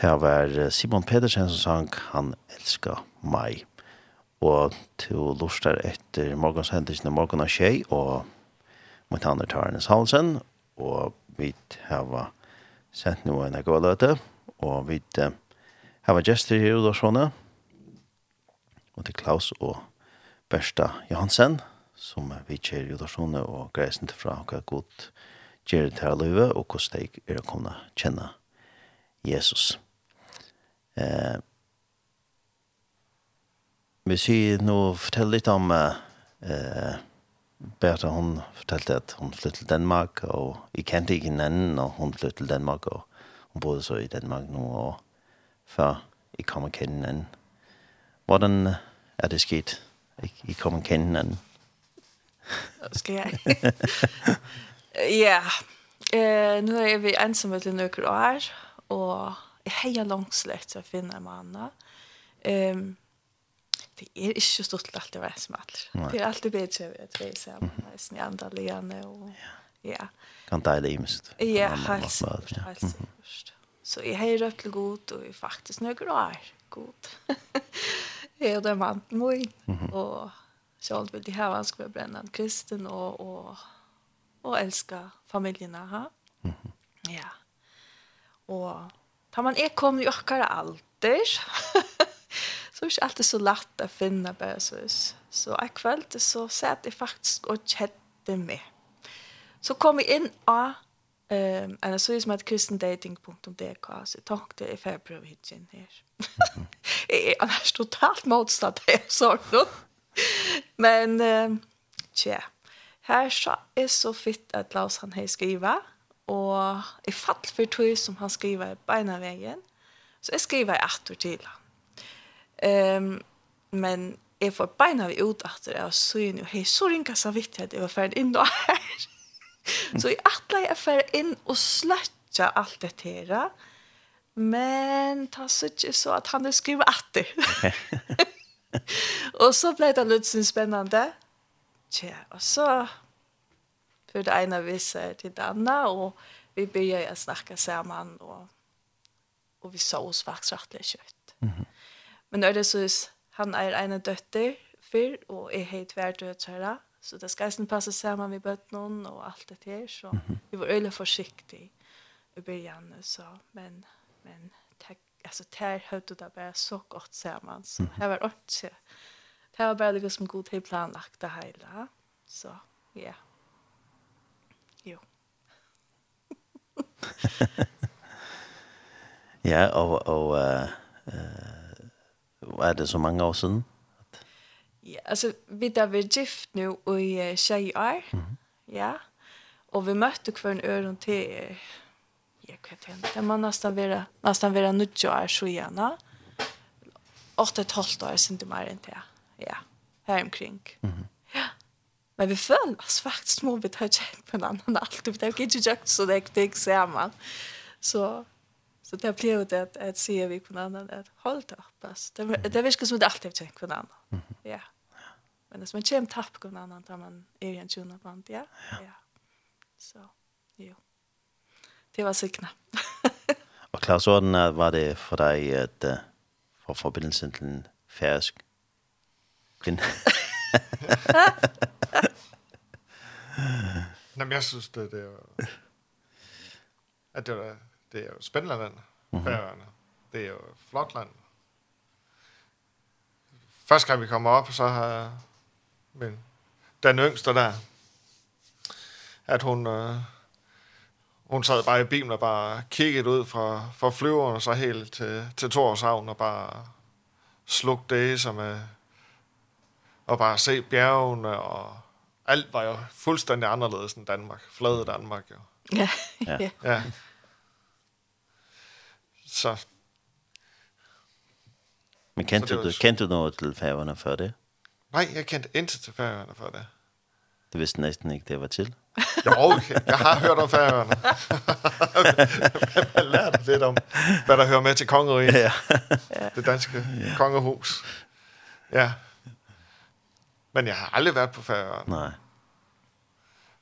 Det var Simon Pedersen som sang «Han elsker meg». Og til lustar etter morgens hendelsene morgen av tjei og mot andre Tarnes Halsen. Og vi har sendt noe en god løte. Og vi har gjester her og sånne. Og til Klaus og Bersta Johansen som vi kjer i Udarsone og greisen til fra hva godt det til her og hvordan de er å kunne kjenne Jesus. Eh, vi sier nå, fortell litt om eh, Bertha, hun fortalte at hun flyttet til Danmark, og jeg kjente ikke hinanden, og hun flyttet til Danmark, og hun bodde så i Danmark nå, og før jeg kom og kjenne hinanden. Hvordan er det sket, at jeg kom og kjenne hinanden? Skal jeg? ja, eh, nu er vi ensomme til nøkker år, og heja långslekt så finner man annan. Ehm det är ju så stort att det var som allt. Det är alltid bättre att vi är samman. Det är andra lene och ja. Kan ta det imst. Ja, helt säkert. Så jag har rött till god och är faktiskt några år god. Jag är den vant mig. Och själv vill det här han ska vara brännande kristen och, och, och älska familjerna. Ha? Ja. Och Tar man är kommer ju också alltid. så är det alltid så lätt att finna bara så. Så en kväll så satt jag faktiskt och chatte med. Så kom jag in av Ehm um, så är som att kristendating.dk så tänkte jag i prova hit igen här. Jag är totalt motstånd här så då. Men ehm um, tja. Här så är så fitt att Lars han har skriva og i fall for tog som han skriver beina veien, så jeg skriver etter til han. Um, men jeg får beina vi ut etter, det, og så er jo, hei, så ringer så vidt jeg var ferdig inn og her. så jeg atler jeg ferdig inn og sløtja alt dette her, men ta så ikke så at han er skriver etter. og så ble det litt spennende. Tja, og så för det ena visar till det andra och vi började snacka samman och och vi sa oss faktiskt rätt kött. Mm -hmm. Men det är så han är en dotter för och är helt värd att höra. Så det ska inte passa samman med bötnon och allt det här. Så mm -hmm. vi var öle försiktiga i början. Så, men men tack, alltså, där höll det bara så gott samman. Så mm -hmm. här var det inte. Det var bara liksom god tid planlagt det hela. Så ja. Yeah. ja, og, og uh, uh, er det så mange år siden? Ja, altså, vi da vi er gift nu i uh, tjej år, mm -hmm. ja, og vi møtte hver en øren til, uh, ja, hva er det det må nesten være, nesten være nødt år så igjen, ja. 8-12 år siden du mer enn det, ja, her omkring. Mm -hmm. Men vi føler oss faktisk må vi ta kjent på en annan alt. Vi har ikke gjort så det är sammen. Så, så det blev det att, att sier vi på en annan at hold det opp. Det, det virker som det alltid har kjent på en annan. Mm. Ja. Men det som man kommer tapp på en annan där man är i en tjuna band. Ja. ja. ja. Så, jo. Det var sikna. Och klart sådan var det för dig att for forbindelsen til en färsk kvinna. Nej, men jeg synes, det, det er jo... At det, er, det er jo spændende land, Færøerne. Mm -hmm. Det er jo flot land. Første gang vi kommer op, så har min, den yngste der, at hun, øh, hun sad bare i bilen og bare kiggede ud fra, fra flyveren og så helt til, til Torshavn og bare slugte det som er og bare se bjergene, og alt var jo fuldstændig anderledes end Danmark. Flade Danmark jo. Ja. ja. ja. Så. Men kendte, så du, kendte du noget til færgerne før det? Nej, jeg kendte intet til færgerne før det. Du vidste næsten ikke, det var til. jo, okay. jeg har hørt om færgerne. jeg har lært lidt om, hvad der hører med til kongeriget. Ja. det danske ja. kongehus. Ja. Men jeg har aldrig været på Færøerne. Nej.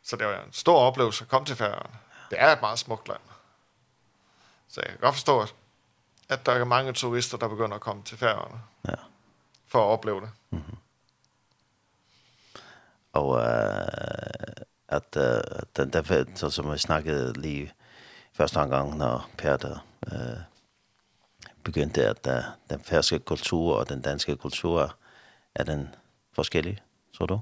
Så det var en stor oplevelse at komme til Færøerne. Det er et meget smukt land. Så jeg kan godt forstå, at der er mange turister, der begynder at komme til Færøerne. Ja. For at opleve det. Mm -hmm. Og uh, at uh, den der, så som vi snakkede lige første gang, når Per der, uh, begyndte, at uh, den færske kultur og den danske kultur er den forskellige, tror du?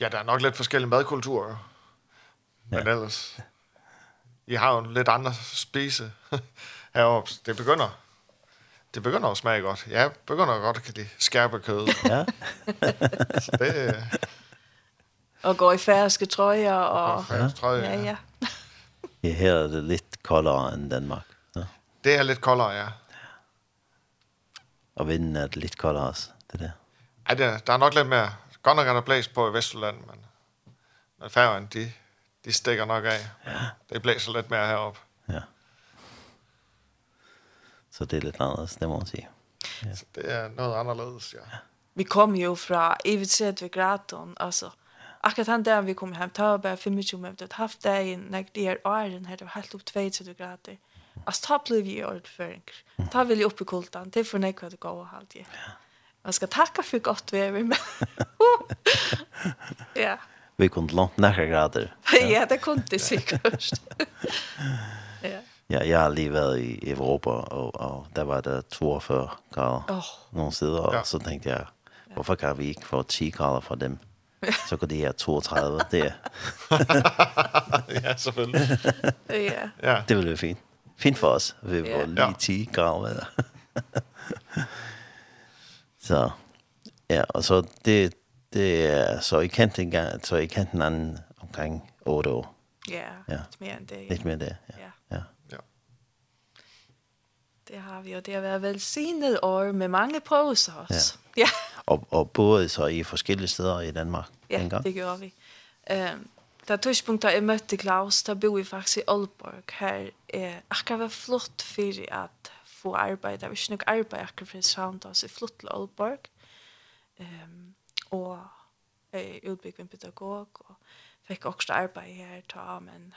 Ja, der er nok lidt forskellige madkulturer. Men ja. ellers... I har jo lidt andre spise heroppe. Det begynder det begynder at smage godt. Jeg begynder godt at kan lide skærpe kød. Ja. så det, og går i færske trøjer. Og, og ja. trøjer, ja. ja. ja. ja her er det lidt koldere end Danmark. Ja. Det er lidt koldere, ja og vinden er litt kallere, altså. Det er det. Ja, det, der er nok lidt mere. Godt nok er der blæs på i Vestjylland, men, men færgen, de, de stikker nok af. Ja. Det blæser lidt mere heroppe. Ja. Så det er litt annerledes, det må man sige. Ja. Så det er noget anderledes, ja. ja. Vi kom jo fra Evitset ved Graton, altså. Akkurat han der vi kom hem, ta bare 25 minutter, haft dagen, når det er åren her, det var helt opp 22 grader. Alltså ta blev ju ordföring. Ta vill ju upp i kultan. Det får ni kvar att gå och halt ju. Man ska tacka för gott vi är med. ja. Vi kunde långt nära grader. ja, det kunde det säkert. ja. Ja, jeg har lige været i Europa, og, og der var der 42 grader oh. nogle steder, og ja. så tænkte jeg, hvorfor kan vi ikke få 10 grader fra dem? så går det her 32, det er. ja, selvfølgelig. ja. ja. Det ville være fint fint for os. Vi var ja. lige 10 grader. så ja, og så det, det er så i kendte en gang, så i kendte en anden omkring 8 år. Ja, ja. lidt mere end det. Ja. Lidt mere end det, ja. ja. ja. ja. Det har vi jo. Det har været velsignet år med mange pauser også. Ja. ja. og, og både så i forskellige steder i Danmark. Ja, dengang. det gjorde vi. Øhm, det tidspunktet jeg møtte Klaus, da bor vi faktisk i Aalborg. Her er akkurat var flott for at få arbeid. Det var ikke nok arbeid akkurat for Soundhouse. så jeg flott til Aalborg. Um, og jeg er utbygget en pedagog og fikk også arbeid her ta, men,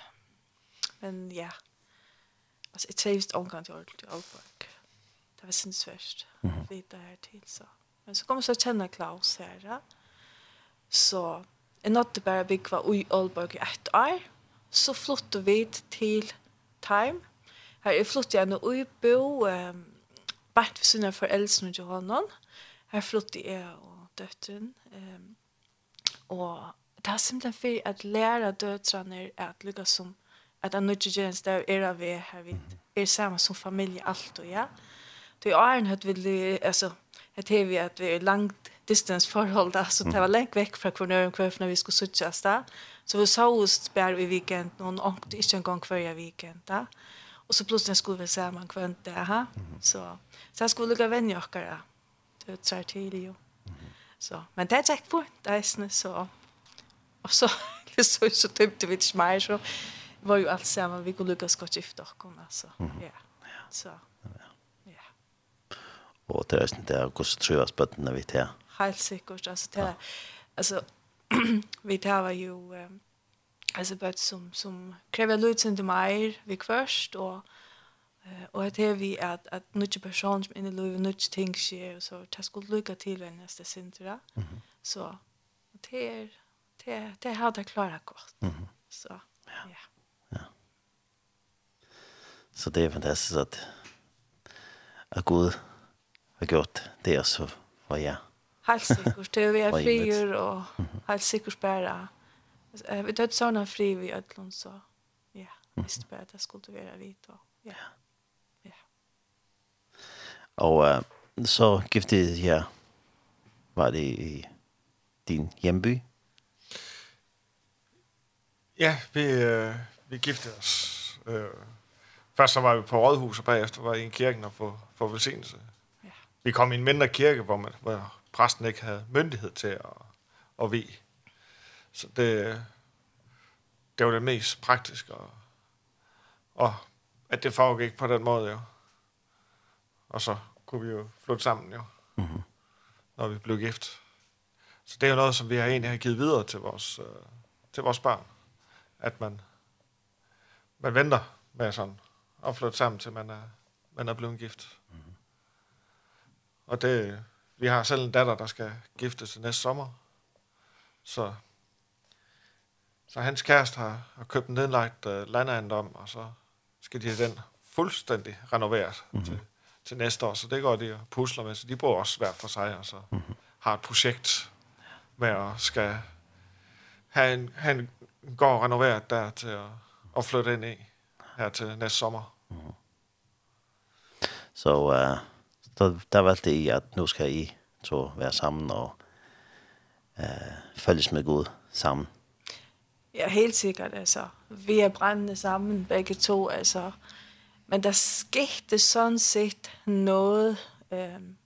men ja. Altså, jeg trives omgang til Aalborg. Aalborg. Det var sinnsvært å vite her til, så. Men så kom jeg så kjenne Klaus her, ja. Så Jeg nådde bare bygge i Aalborg i ett år. Så flyttet vi til Time. Her er flyttet jeg nå i bo, um, bare ved siden av foreldrene til hånden. Her flyttet jeg og døtten. Um, og det er simpelthen for at lære døtrene at lykkes som at en nødvendig gjerne der er av er her vi Er sammen som familie alt og ja. Det er åren at vi, altså, at vi at vi er langt distance forhold distansförhåll så det var längt veck från kvarnören kvarf när vi skulle suttas där. Så vi sa oss bär i weekend någon ångte inte en gång förra weekend där. Och så plötsligt skulle vi se man kvänt det här. Så så skulle jag vänja och det tar tid ju. Så men det är jäkligt på det är så. Och så så så typ vi inte mer så var ju allt samman vi kunde lyckas gott gifta och alltså. Ja. Så. Ja. Och det er inte det jag går så tror jag spötterna vid helt sikkert. Altså, det ja. altså, vi tar var jo um, altså, bøtt som som kräver lutsen till mig vi og Uh, og at det er vi at, at nutch person som in i livet nutch ting sker så det skulle lykke til den neste sintra. Mm -hmm. Så det er, det det har det klarat godt. Mm -hmm. Så ja. ja. Ja. Så det er fantastisk at, at Gud har gjort det så vad jag Helt sikkert. Det er frier og helt sikkert bare. Vi dødde sånn fri vi ødlån, så ja, visste bare at jeg skulle være vidt. Og, ja. ja. Og så giftet jeg Var det i din hjemby? Ja, vi, øh, vi giftede os. Øh, først så var vi på Rådhus, og bagefter var i en kirken og få, få velsignelse. Ja. Vi kom i en mindre kirke, hvor man hvor præsten ikke havde myndighed til at, at vi. Så det, det var det mest praktiske, og, og at det foregik på den måde jo. Og så kunne vi jo flytte sammen jo, mm -hmm. når vi blev gift. Så det er jo noget, som vi har egentlig har givet videre til vores, øh, til vores barn. at man, man venter med sådan at flytte sammen, til man er, man er blevet gift. Mm -hmm. Og det, Vi har selv en datter, der skal giftes til næste sommer. Så, så hans kæreste har, har købt en nedlagt uh, landejendom, og så skal de have den fuldstændig renoveret mm -hmm. til, til næste år. Så det går de og pusler med, så de bor også hver for sig, og så mm -hmm. har et projekt med at skal have en, have en gård renoveret der til at, at flytte ind i her til næste sommer. Mm -hmm. Så... So, uh då där valde jag att nu ska i så vara sammen och eh følges med Gud sammen. Ja, helt sikkert altså. Vi er brændende sammen begge to altså. Men der skete sådan set noget ehm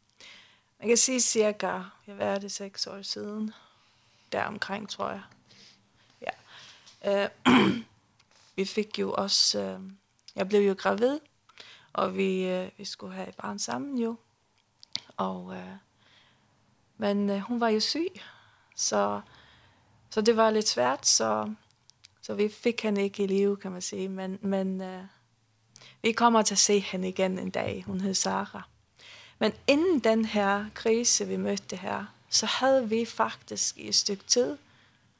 man kan sige cirka, jeg var det seks år siden der omkring tror jeg. Ja. Eh vi fik jo også øh, jeg blev jo gravid. Og vi, øh, vi skulle have et barn sammen jo. Og, øh, men øh, hun var jo syg, så, så det var lidt svært, så, så vi fik hende ikke i live, kan man sige. Men, men øh, vi kommer til at se hende igen en dag. Hun hed Sara. Men inden den her krise, vi mødte her, så havde vi faktisk i et stykke tid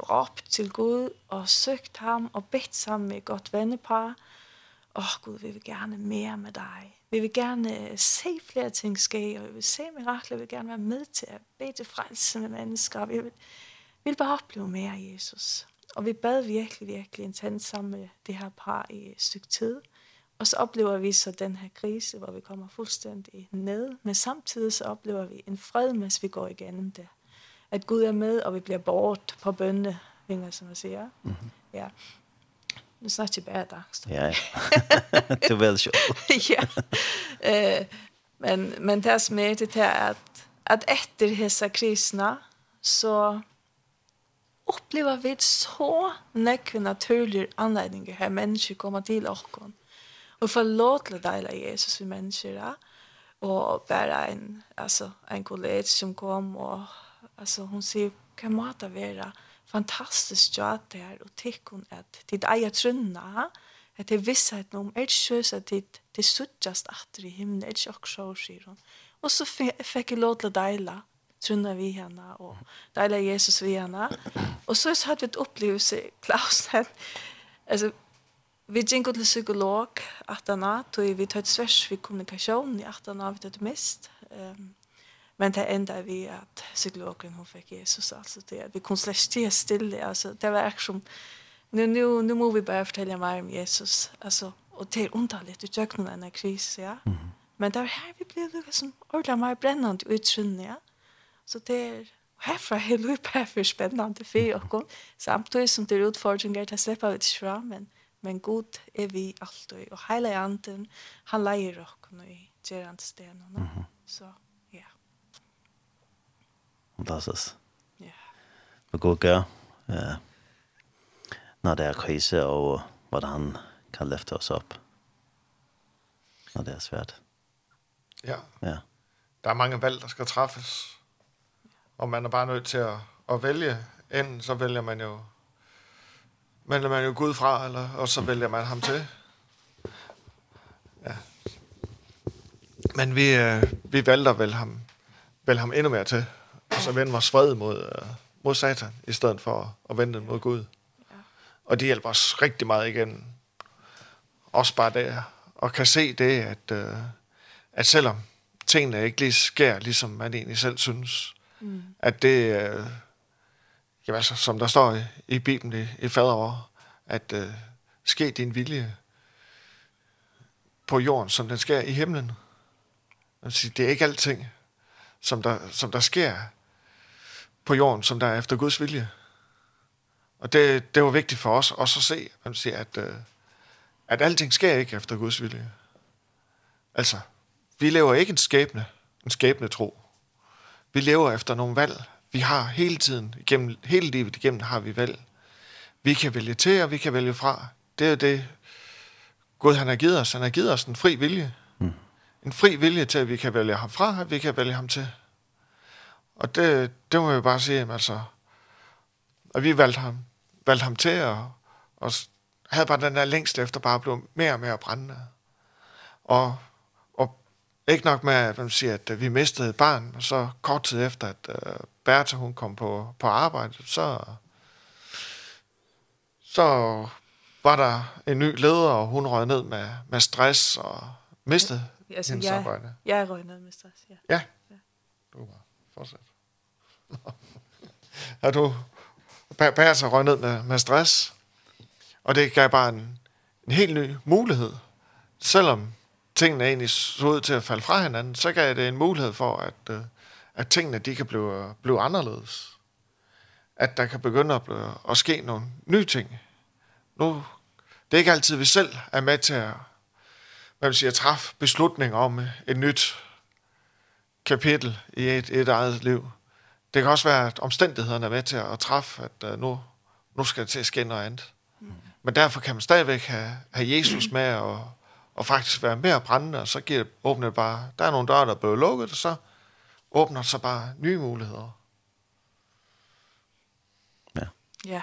råbt til Gud og søgt ham og bedt sammen med et godt vennepar – åh oh, Gud, vi vil gerne mere med dig. Vi vil gerne se flere ting ske, og vi vil se mirakler, vi vil gerne være med til at bede til frelse med mennesker, og vi vil, vi vil bare opleve mere af Jesus. Og vi bad virkelig, virkelig intens sammen med det her par i et stykke tid. Og så oplever vi så den her krise, hvor vi kommer fuldstændig ned, men samtidig så oplever vi en fred, mens vi går igennem det. At Gud er med, og vi bliver bort på bønne, vinger, som man siger. Mm -hmm. Ja. Nu snackar jag bara dags. Ja, det är väl. Ja. Eh, men, men det som är det att, att efter hessa krisna så upplever vi så näkve naturlig anledning här människor kommer till oss. Och förlåtla dela Jesus vi människor. Ja och bara en alltså en kollega som kom och alltså hon ser kan mata vera fantastisk ja det er og tikkun at ditt eier trunna at det visshet om er sjøs at tid det suttjast atter i himmelen er ikke også sier hun og så fikk jeg lov til å deila trunna vi henne og deila Jesus vi henne og så hadde vi et opplevelse Klausen altså Vi gikk til psykolog at han tog vi tøtt svers for kommunikasjon i 18 år, vi tøtt mist. Um, Men det enda vi at psykologen hun fikk Jesus altså det at vi kunne slett släcka stille, altså det var ikke som, nu nu nu må vi bare fortelle mer om Jesus altså, og det er underligt du tjøk noen denne kris ja mm. men var her vi ble det som ordla mer brennende utrunne ja så det är Herfra er det bare for spennende for dere, samtidig som det er utfordringer til å slippe ut fra, men, men god er vi alltid, og hele anden, han leier dere i gjerne stedene. Mm -hmm. Så fantastisk. Ja. Men god gør. Eh. När det är kris och vad han kan løfte oss upp. När det är svårt. Ja. Ja. Der er mange valg, der skal træffes. Og man er bare nødt til at, at vælge. Enten så vælger man jo vælger man jo Gud fra, eller, og så vælger man ham til. Ja. Men vi, øh, vi valgte vel ham, vel ham endnu mere til og så vende vores fred mod, øh, mod satan, i stedet for at vende den mod Gud. Ja. Og det hjælper os rigtig meget igen. Også bare der, og kan se det, at, øh, at selvom tingene ikke lige sker, ligesom man egentlig selv synes, mm. at det, øh, jamen, altså, som der står i, i Bibelen i, i faderår, at øh, ske din vilje på jorden, som den sker i himlen. Det vil sige, det er ikke alting, som der, som der sker på jorden, som der er efter Guds vilje. Og det, det var vigtigt for os også at se, man siger, at, at alting sker ikke efter Guds vilje. Altså, vi lever ikke en skæbne, en skæbne tro. Vi lever efter nogle valg. Vi har hele tiden, igennem, hele livet igennem har vi valg. Vi kan vælge til, og vi kan vælge fra. Det er det, Gud han har givet os. Han har givet os en fri vilje. Mm. En fri vilje til, at vi kan vælge ham fra, og vi kan vælge ham til. Og det, det må vi bare sige, jamen, altså, og vi valgte ham, valgte ham til, og, og havde bare den der længst efter bare blev mere og mere brændende. Og, og ikke nok med, at man siger, at vi mistede et barn, og så kort tid efter, at uh, Bertha, hun kom på, på arbejde, så, så var der en ny leder, og hun røg ned med, med stress og mistede ja, altså, hendes jeg, arbejde. Jeg røg ned med stress, ja. Ja, ja. du var fortsat er du passer røg ned med, med stress. Og det gav bare en, en helt ny mulighed. Selvom tingene egentlig så ud til at falde fra hinanden, så gav det en mulighed for, at, at tingene de kan blive, blive anderledes. At der kan begynde at, blive, at ske nogle nye ting. Nu, det er ikke altid, vi selv er med til at hvad man siger, træffe beslutninger om et nyt kapitel i et, et eget liv det kan også være, at omstændighederne er med til at træffe, at uh, nu, nu skal det til at ske noget andet. Mm. Men derfor kan man stadigvæk have, have Jesus med og, og faktisk være mere brændende, og så giver, åbner det bare, der er nogle døre, der er blevet lukket, og så åbner det så bare nye muligheder. Ja. Ja.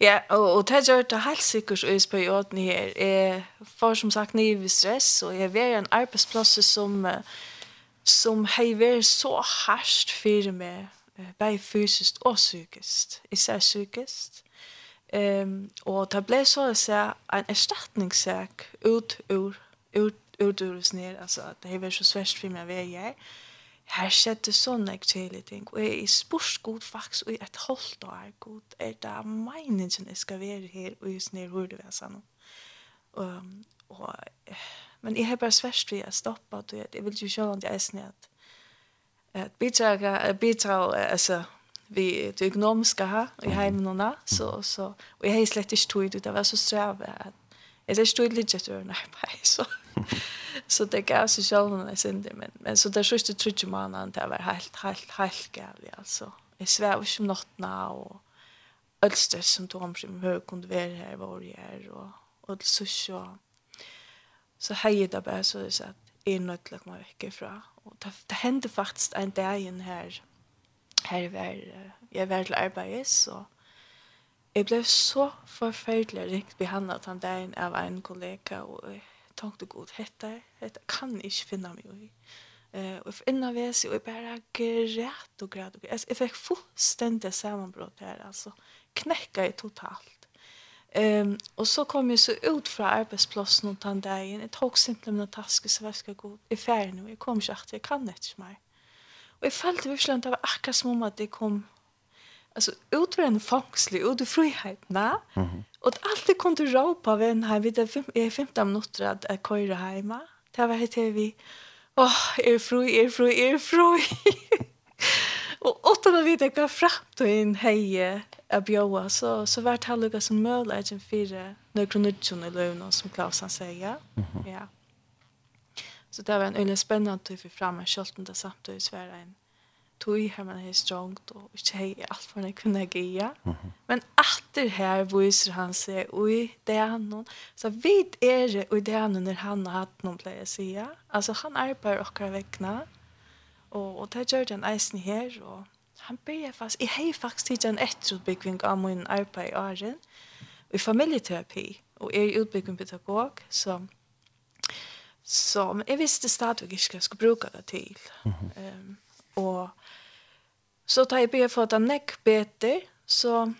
Ja, og, og det gjør det helt sikkert i perioden her. Jeg får som sagt nye ved stress, og jeg er ved en arbeidsplass som... Uh, som har vært så hardt for meg, bare fysisk og psykisk, især psykisk. Um, og det ble så å si en erstatningssak ut ur, ut, ut ur oss ned, altså at det har vært så svært for meg å være her. Her skjedde sånne kjedelige ting, og jeg er spørst god faktisk, og jeg er holdt og er god, er det meningen jeg skal være her, og just ned hvor det var sånn. Um, og Men jeg har bare svært for å stoppe, og vet. Jeg vil jo se om det er sånn at at bidra, bidra, altså, vi det økonomiske här i hemmen och nå, så, så, och jag har slett inte tog ut, det var så sträv att jag har ikke lite litt etter en arbeid, så, så det gav sig själv när jag sände men, men så det sørste trodde måneden, det var helt, helt, helt gærlig, alltså jag svär ikke om nattene, och alt stress som tog om som høy kunde vara här var jeg är och og det sørste, så hej det bara så det så att är något att komma veck ifrån och det, det hände faktiskt en dag in här her var jeg var til arbeids, og jeg ble så forferdelig rikt behandlet han dagen av en kollega og jeg tenkte god dette, dette kan jeg ikke finne meg i. Uh, og jeg eh och innan vi så jag bara grät och grät och Jeg fikk fullstendig sammenbrott her, altså. knäcka jeg totalt. Ehm och så kom jag så ut från arbetsplatsen och den dagen. Jag tog simpelt mina tasker så jag god. gå i färd nu. Jag kom så att jag kan inte mer. Och jag följde vi att det var akkurat som att det kom alltså ut ur en fångslig, ut ur friheten. Mm -hmm. Och allt det kom till råpa av en här vid i 15 minuter att jag kör hemma. Det var helt vi, åh, oh, är fri, är fri, är fri. och åtta da vet jag vad fram då av bjöa så så vart han lukar som möjligt en fyra några nutjon i löven som Klaus han säger. Ja. Så det var en öle spännande tid för framme skölten det samt i Sverige en tog här man är ikke och inte hej allt för att kunna gea. Men efter här viser han seg, oj det är någon så vidt är det och det han når han har hatt noen pleier att säga. Alltså han är på och og, Och och det gjør den eisen här och han började faktisk, jeg har faktiskt tidigare en etterutbygging av min arbeid i åren i familieterapi, og er i utbygging pedagog så som jeg visste stadig ikke hva jeg skulle bruke det til. Mm -hmm. um, og så da jeg jag började få nekk bedre, så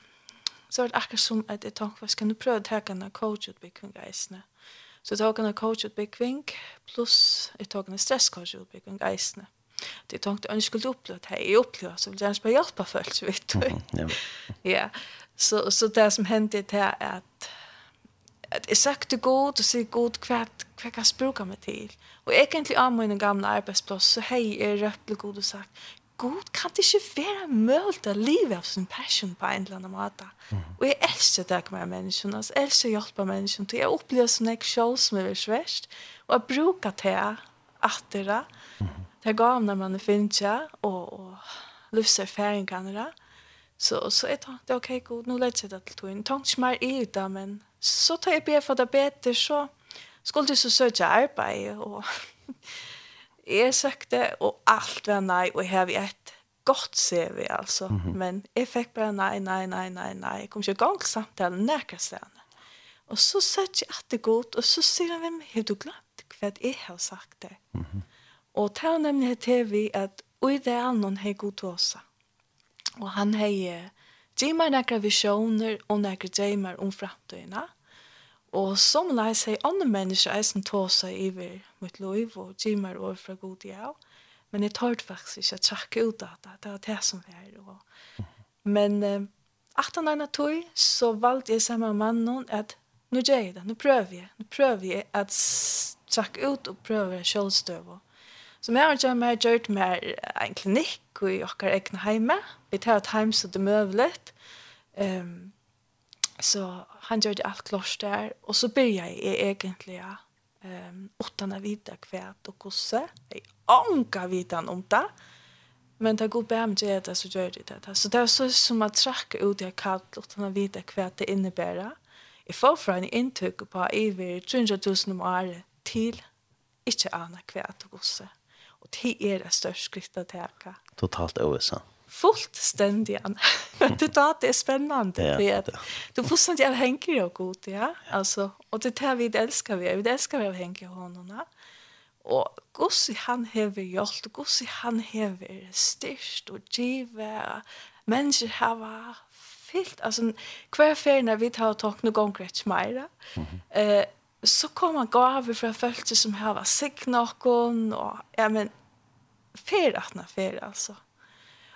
så var det akkurat som at jeg tenkte, hva skal du prøve å ta en coachutbyggning eisene? Så jag tog en coachutbyggning plus jag tog en stresscoachutbyggning eisne. Mm det tänkte jag skulle uppleva det här i uppleva så vill jag bara hjälpa folk så vet du. Ja. Ja. Så så det som hänt det här är att att jag sagt det god och så god kvart kvart kan språka mig till. Och egentligen av min gamla arbetsplats så hej är rätt god och sagt god kan det inte vara möjligt att leva av sin passion på en eller annan måte. Mm. Och jag älskar det här med människan. Jag älskar att hjälpa människan. Jag upplever sådana här show som är värst. Och jag brukar det här att det Det gav när man finns ja och och livserfaringarna så så är det det okej god nu lägger jag det till tog in tanke mer i utan men så tar jag be för det bättre så skulle du så söka arbete och Jeg søkte, og alt var nei, og jeg har et godt CV altså. mm -hmm. men jeg fikk bare nei, nei, nei, nei, nei. Jeg kom ikke inte igång samtalen näkastan Og så sökte jeg at det er godt, og så sier han hvem har du glemt hva jeg har sagt det mm -hmm. Og det er nemlig til vi at ui det er noen hei god tåsa. Og han hei Jimar nekra visioner og nekra Jimar om framtøyna. Og som lai seg andre mennesker eisen tåsa iver mitt loiv og Jimar og fra god jau. Men jeg tar faktisk ikke å trakke ut av det. Det var det som er. Og... Men eh, han er tog så valgte jeg sammen med mannen at nå gjør jeg det, nå prøver jeg. Nå prøver jeg at trakke ut og prøver selvstøv og Så vi har gjort mer gjort mer en klinikk i okkar egna heime. Vi tar et heim så det er møvlet. Um, så han gjør det alt klart der. Og så begynner jeg egentlig um, utan å vite hva og hvordan. Jeg anker vitan om det. Men det går bare med det, så gjør det det. Så det er så som at trakk ut jeg kallt utan å vite hva det innebærer. Jeg får fra en inntøk på over 300 000 om året til ikke aner hva det hvordan. Og det er det største skritt å teka. Totalt OSA. USA. Fullstendig. det da, det er spennende. Ja, det. Du fullstendig avhenger av god, ja. Altså, og det er det vi elsker vi. Vi elsker vi avhenger av honom, ja. Og gossi han hever hjalt, og gossi han hever styrst og give. Mennesker hava fyllt, altså hver ferie når vi tar og tok noen ganger ikke mer. Mm -hmm. eh, så kommer gaver fra følelse som har vært sikt noen, og ja, men fer atna fer, altså.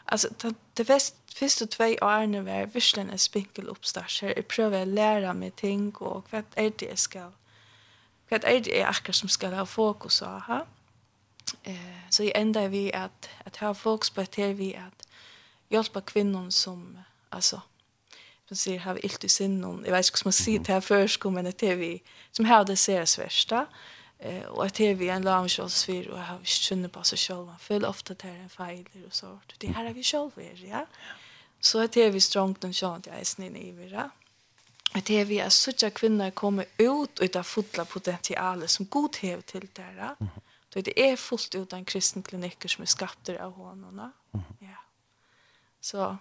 Altså, det, det fest, første tvei årene var virkelig en spinkel oppstart her. Jeg prøver å lære meg ting, og hva er det jeg skal, hva er det jeg akkurat som skal ha fokus på, ha? Eh, så jeg ender vi at, at ha fokus på at her vi at hjelpe kvinnen som, altså, som sier har ilt i sinnen. Jeg vet ikke hva man sier til her først, men det er vi som har det ser seriös värsta. Eh, og att det vi en lavkjølsfyr, og jeg har ikke känner på seg selv. Man føler ofte at det er en feil og så. Det her er vi selv är, ja. Så att det er vi strångt och tjant i eisen i vira. Att det er vi att sånne kvinner kommer ut och det fotla potentialet som god hev til det här. Det er fullt ut av en kristen klinikker som er skapter av honom. Ja. Så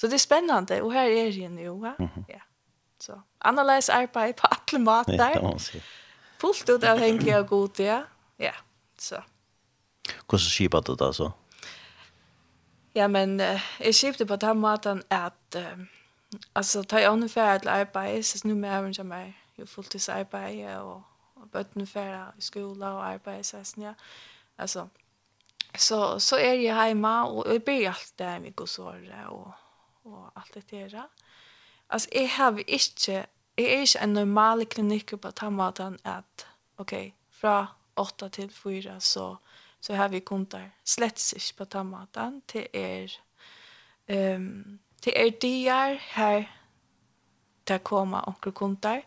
Så det är spännande och här är det nu va. Mm -hmm. Ja. Så analyse arbete på alla matar. Fullt ut av hänga och god ja. Ja. Så. Hur så skipa det alltså? så? Ja men uh, jag skipte på den maten att uh, alltså ta jag ungefär ett arbete så nu med även som är ju fulltidsarbete och och bötten för i skola och arbete så ja. Alltså så så är jag hemma och jag blir alltid där med gosor och og alt det der. Altså, jeg har ikke, jeg er ikke en normal klinikk på den måten at, ok, fra 8 til 4 så, så har vi kunder slett ikke på den måten. Det er, um, det er dier her til å komme onkel kunder,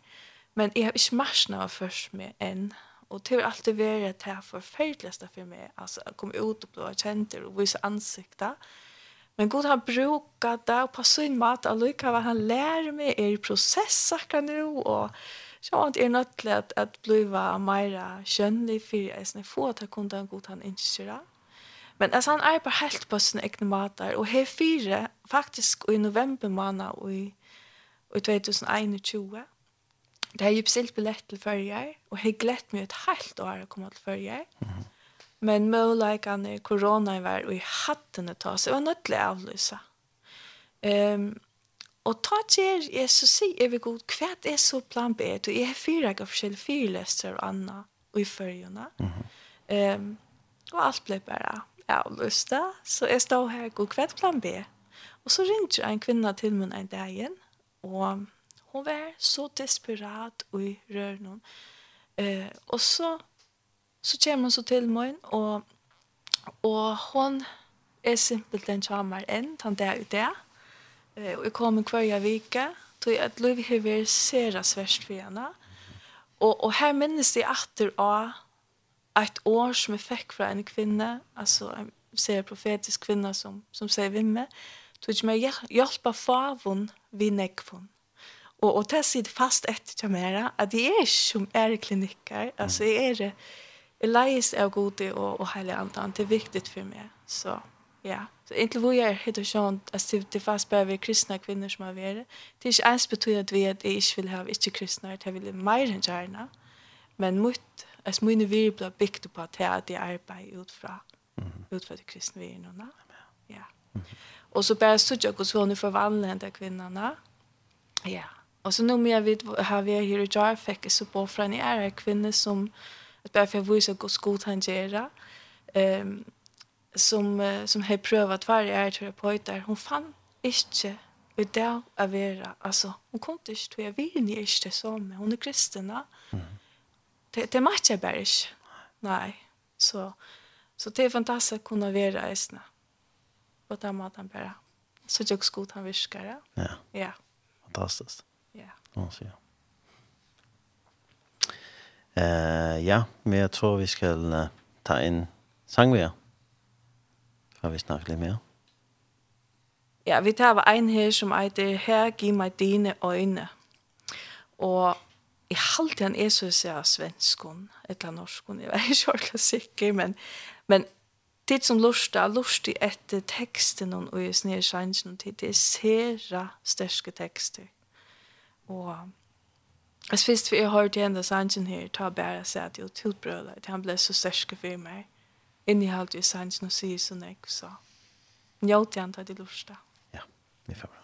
men jeg har ikke marsjene først med enn og det har alltid vært det her forferdeligste for meg, altså å komme ut og bli kjent og vise ansiktet, Men Gud har brukat det på sin mat och lycka vad han lär mig er i kan nu och så att är något att, att bliva mera könlig för jag är få att kunna en god han inte Men alltså han är på helt på sin egna matar och här fyra faktiskt i november månad och i, i 2021 Det har ju bestilt billett till färger och har glätt mig ett helt år att komma till färger. Mm. Men möjligheten i corona var och i hatten att ta sig och nödlig avlysa. Um, og ta til jeg så sier jeg vil god, hva er så plan B? Du har fire av forskjellige fyrlester og annet og i førjene. Mm -hmm. um, og alt ble bare avlyst da. Så jeg stod her, god, hva er plan B? Og så ringte en kvinne til meg en dag igjen, og hun var så desperat og i røren. Uh, og så Så kommer hun så till meg, och och hon är simpelt en charmar än han där ute. Eh och jeg kommer kvar vecka tror jag att Louis har varit sera sverst for henne. Och och här minnes jeg åter av et år som jeg fick från en kvinna, alltså en ser profetisk kvinne som som säger med, Tog jag meg hjelpe favon vi nekvon. Och och det sitter fast ett till mera att det är som är kliniker, alltså är det jeg Elias av gode og, og heliga andan det er viktig for meg. så ja. Så egentlig hvor jeg er helt og sånn, att det det fast vi kristne kvinner som har vært. det er ikke ens betyr at vi at jeg ikke vil ha ikke kristne, att jag vill mer enn gjerne. men mot att mine vi blir bygd på at jeg är arbete utfra utfra det kristna vi nu ja. Og så bare så jag så nu förvandla den där kvinnorna ja. Og så nå nu jeg vi har vi her i jar fick så på fra från är kvinne som att bara för att visa hur god han gör. Um, som, som har prövat varje är terapeuter hon fann inte i det att vara. Alltså hon kom inte till jag vill ni inte som hon är kristen mm. det, det matchar bara inte. Nej. Så så det är fantastiskt att kunna vara i snö på den maten bara. Så jag skot han viskar ja. Ja. Fantastiskt. Ja. Yeah. ja. Eh, ja, men jag tror vi ska uh, ta in sang med. Får vi snacka lite mer? Ja, vi tar en her som heter Her, giv mig dine øjne. Og i halvt han er så sier svenskon, eller norskon, jeg är ikke ordentlig sikker, men, men tid som lusta, lusta etter teksten og i snedskjensen, det er sera sterske tekster. Og Jeg synes vi har hørt igjen det sangen her, ta bare seg til tilbrølet, at han ble så sterske for meg. Inni halte i sangen og sier så nek, så. Njølte han til det lortet. Ja, vi får bra.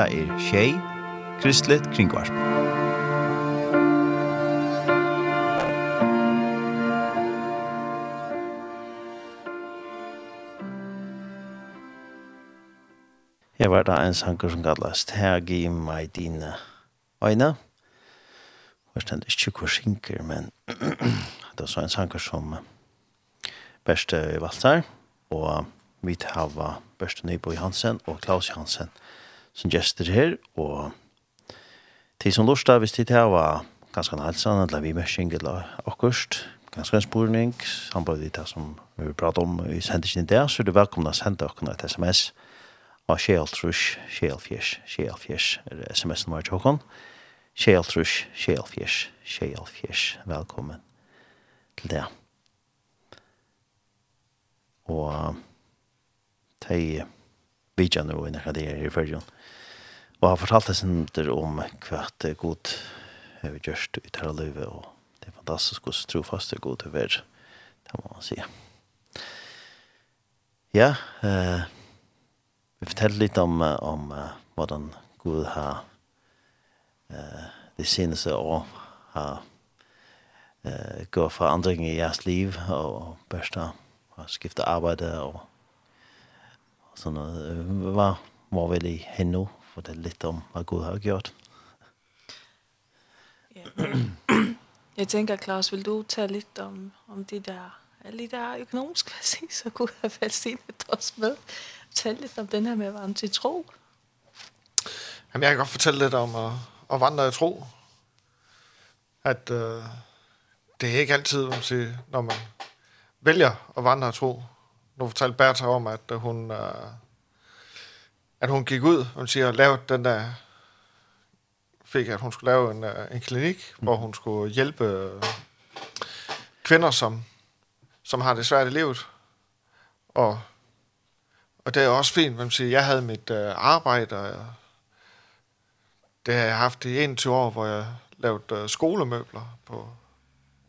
Hetta er Shay Kristlet Kringvarp. Jeg var da en sanger som kallast Hagi mai dine øyne. Jeg stendt ikke hvor synker, men det var så en sanker som Berste valgt. Og vi tar Børste Nybo Hansen og Klaus Hansen som gjester her, og til som lorsta, hvis de tar var ganske en halsan, eller vi mersing, eller akkurst, ganske en spurning, samband i det som vi vil prate om i sendingen i dag, så er du velkommen å sende dere et sms av Kjeltrush, Kjelfjers, Kjelfjers, er sms-nummer til Håkon. Kjeltrush, Kjelfjers, Kjelfjers, velkommen til det. Og de vidja nu i nekka det er i fyrjon. Og han fortalte sin der om hva det er god har vi gjørst i terra livet, og det er fantastisk hos trofast det er god det er, det må man si. Ja, eh, vi forteller litt om, om uh, hvordan god har eh, det synes og har eh, gå fra andring i jeres liv, og børsta, og skifte arbeid, og sånn hva må vi i henne fortell litt om hva Gud har gjort. Jeg tänker Claus, vill du ta litt om, om de der, alle de der økonomiske velsignelser, så Gud har velsignet oss med. Tal litt om den her med at vandre til tro. Jamen, jeg kan godt fortælle lidt om at, at vandre i tro. At øh, det er ikke altid, man siger, når man vælger at vandre i tro, nu fortalte Bertha om, at hun, øh, at hun gik ud, hun siger, lav den der, fik at hun skulle lave en, en klinik, hvor hun skulle hjælpe kvinder, som, som har det svært i livet. Og, og det er også fint, man siger, jeg havde mit øh, arbejde, og jeg, det har jeg haft i 21 år, hvor jeg lavede øh, skolemøbler på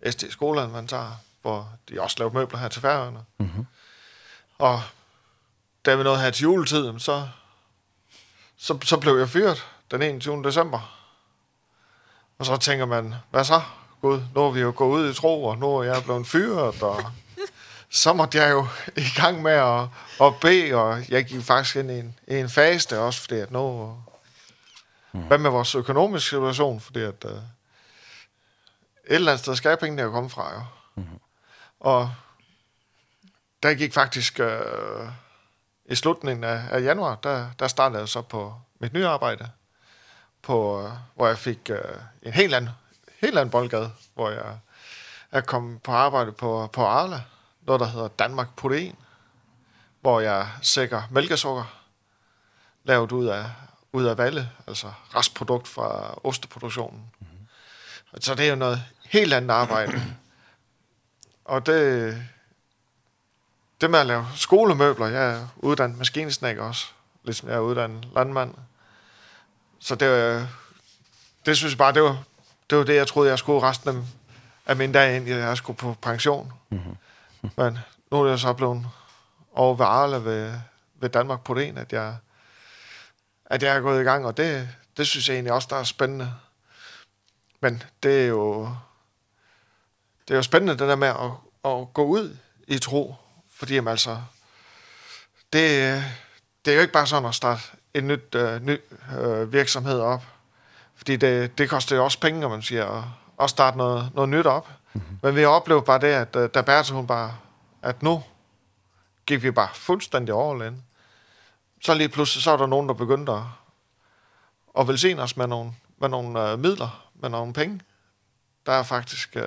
SD-skolen, man tager, hvor de også lavede møbler her til færøerne. Mm -hmm. Og da vi nåede her til juletid, så, så, så blev jeg fyret den 21. december. Og så tænker man, hvad så? Gud, nu er vi jo gået ud i tro, og nu er jeg blevet fyret, og så måtte jeg jo i gang med at, at bede, og jeg gik faktisk ind i en, i en faste også, fordi at nu... Mm. Hvad med vores økonomiske situation? Fordi at uh, et eller andet sted skal pengene jo komme fra, jo. Mm. Og der gik faktisk øh, i slutningen af, af januar, der, der startede jeg så på mit nye arbejde, på, øh, hvor jeg fik øh, en helt anden, helt anden boldgade, hvor jeg, jeg kom på arbejde på, på Arla, noget der hedder Danmark Protein, hvor jeg sækker mælkesukker, lavet ud af, ud af valle, altså restprodukt fra osteproduktionen. Mm -hmm. Så det er jo noget helt andet arbejde. Og det, det med at lave skolemøbler, jeg er uddannet maskinesnækker også, ligesom jeg er uddannet landmand. Så det, det synes jeg bare, det var, det var det, jeg troede, jeg skulle resten af, af min dag, indtil jeg skulle på pension. Mm -hmm. Men nu er jeg så blevet over ved Arle ved, ved Danmark på den, at jeg, at jeg er gået i gang, og det, det synes jeg egentlig også, der er spændende. Men det er jo, det er jo spændende, det der med at, at gå ud i tro, Fordi jamen, altså, det, det er jo ikke bare sådan at starte en nyt, øh, ny øh, virksomhed op. Fordi det, det koster jo også penge, om man siger, at, at starte noget, noget nyt op. Mm -hmm. Men vi oplevede bare det, at øh, der hun bare, at nu gik vi bare fuldstændig in Så lige pludselig, så er der nogen, der begyndte at, at velsigne os med nogle, med nogle øh, midler, med nogle penge. Der er faktisk... Øh,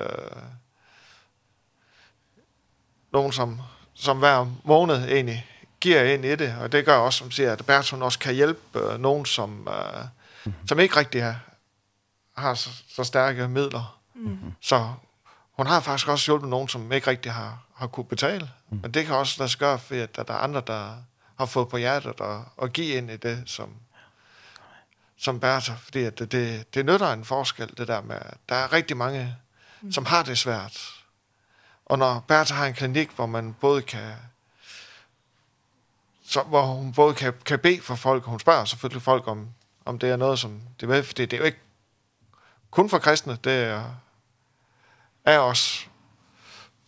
nogen som som hver måned egentlig giver ind i det, og det gør også, som siger, at Bertrand også kan hjælpe øh, nogen, som, øh, mm. som ikke rigtig har, har så, så stærke midler. Mm. Så hun har faktisk også hjulpet nogen, som ikke rigtig har, har kunne betale. Mm. Men det kan også lade sig gøre, fordi at der, der er andre, der har fået på hjertet og, og give ind i det, som, som Bertha, fordi at det, det, det nytter en forskel, det der med, at der er rigtig mange, mm. som har det svært, Og når Bertha har en klinik, hvor man både kan så, hvor hun både kan, kan bede for folk, og hun spørger selvfølgelig folk om, om det er noget, som det vil, fordi det er jo ikke kun for kristne, det er, er også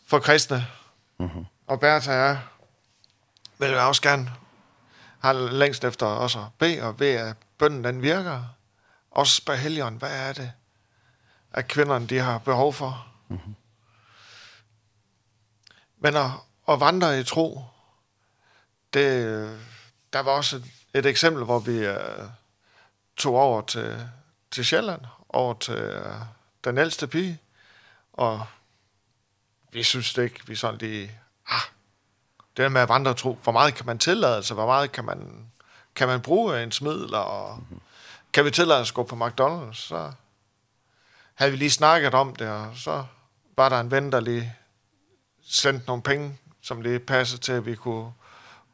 for kristne. Mm-hmm. Og Bertha er, vil jeg også gerne har længst efter også at bede, og ved at bønden den virker. Også spørger helgen, hvad er det, at kvinderne de har behov for? Mm-hmm. Men at, at vandre i tro, det, der var også et, et eksempel, hvor vi uh, tog over til, til Sjælland, over til uh, den ældste pige, og vi synes det ikke, vi sådan lige, ah, det der med at vandre tro, hvor meget kan man tillade sig, hvor meget kan man, kan man bruge ens midler, og kan vi tillade os at gå på McDonald's, så havde vi lige snakket om det, og så var der en ven, der lige sendte nogle penge, som det passede til, at vi kunne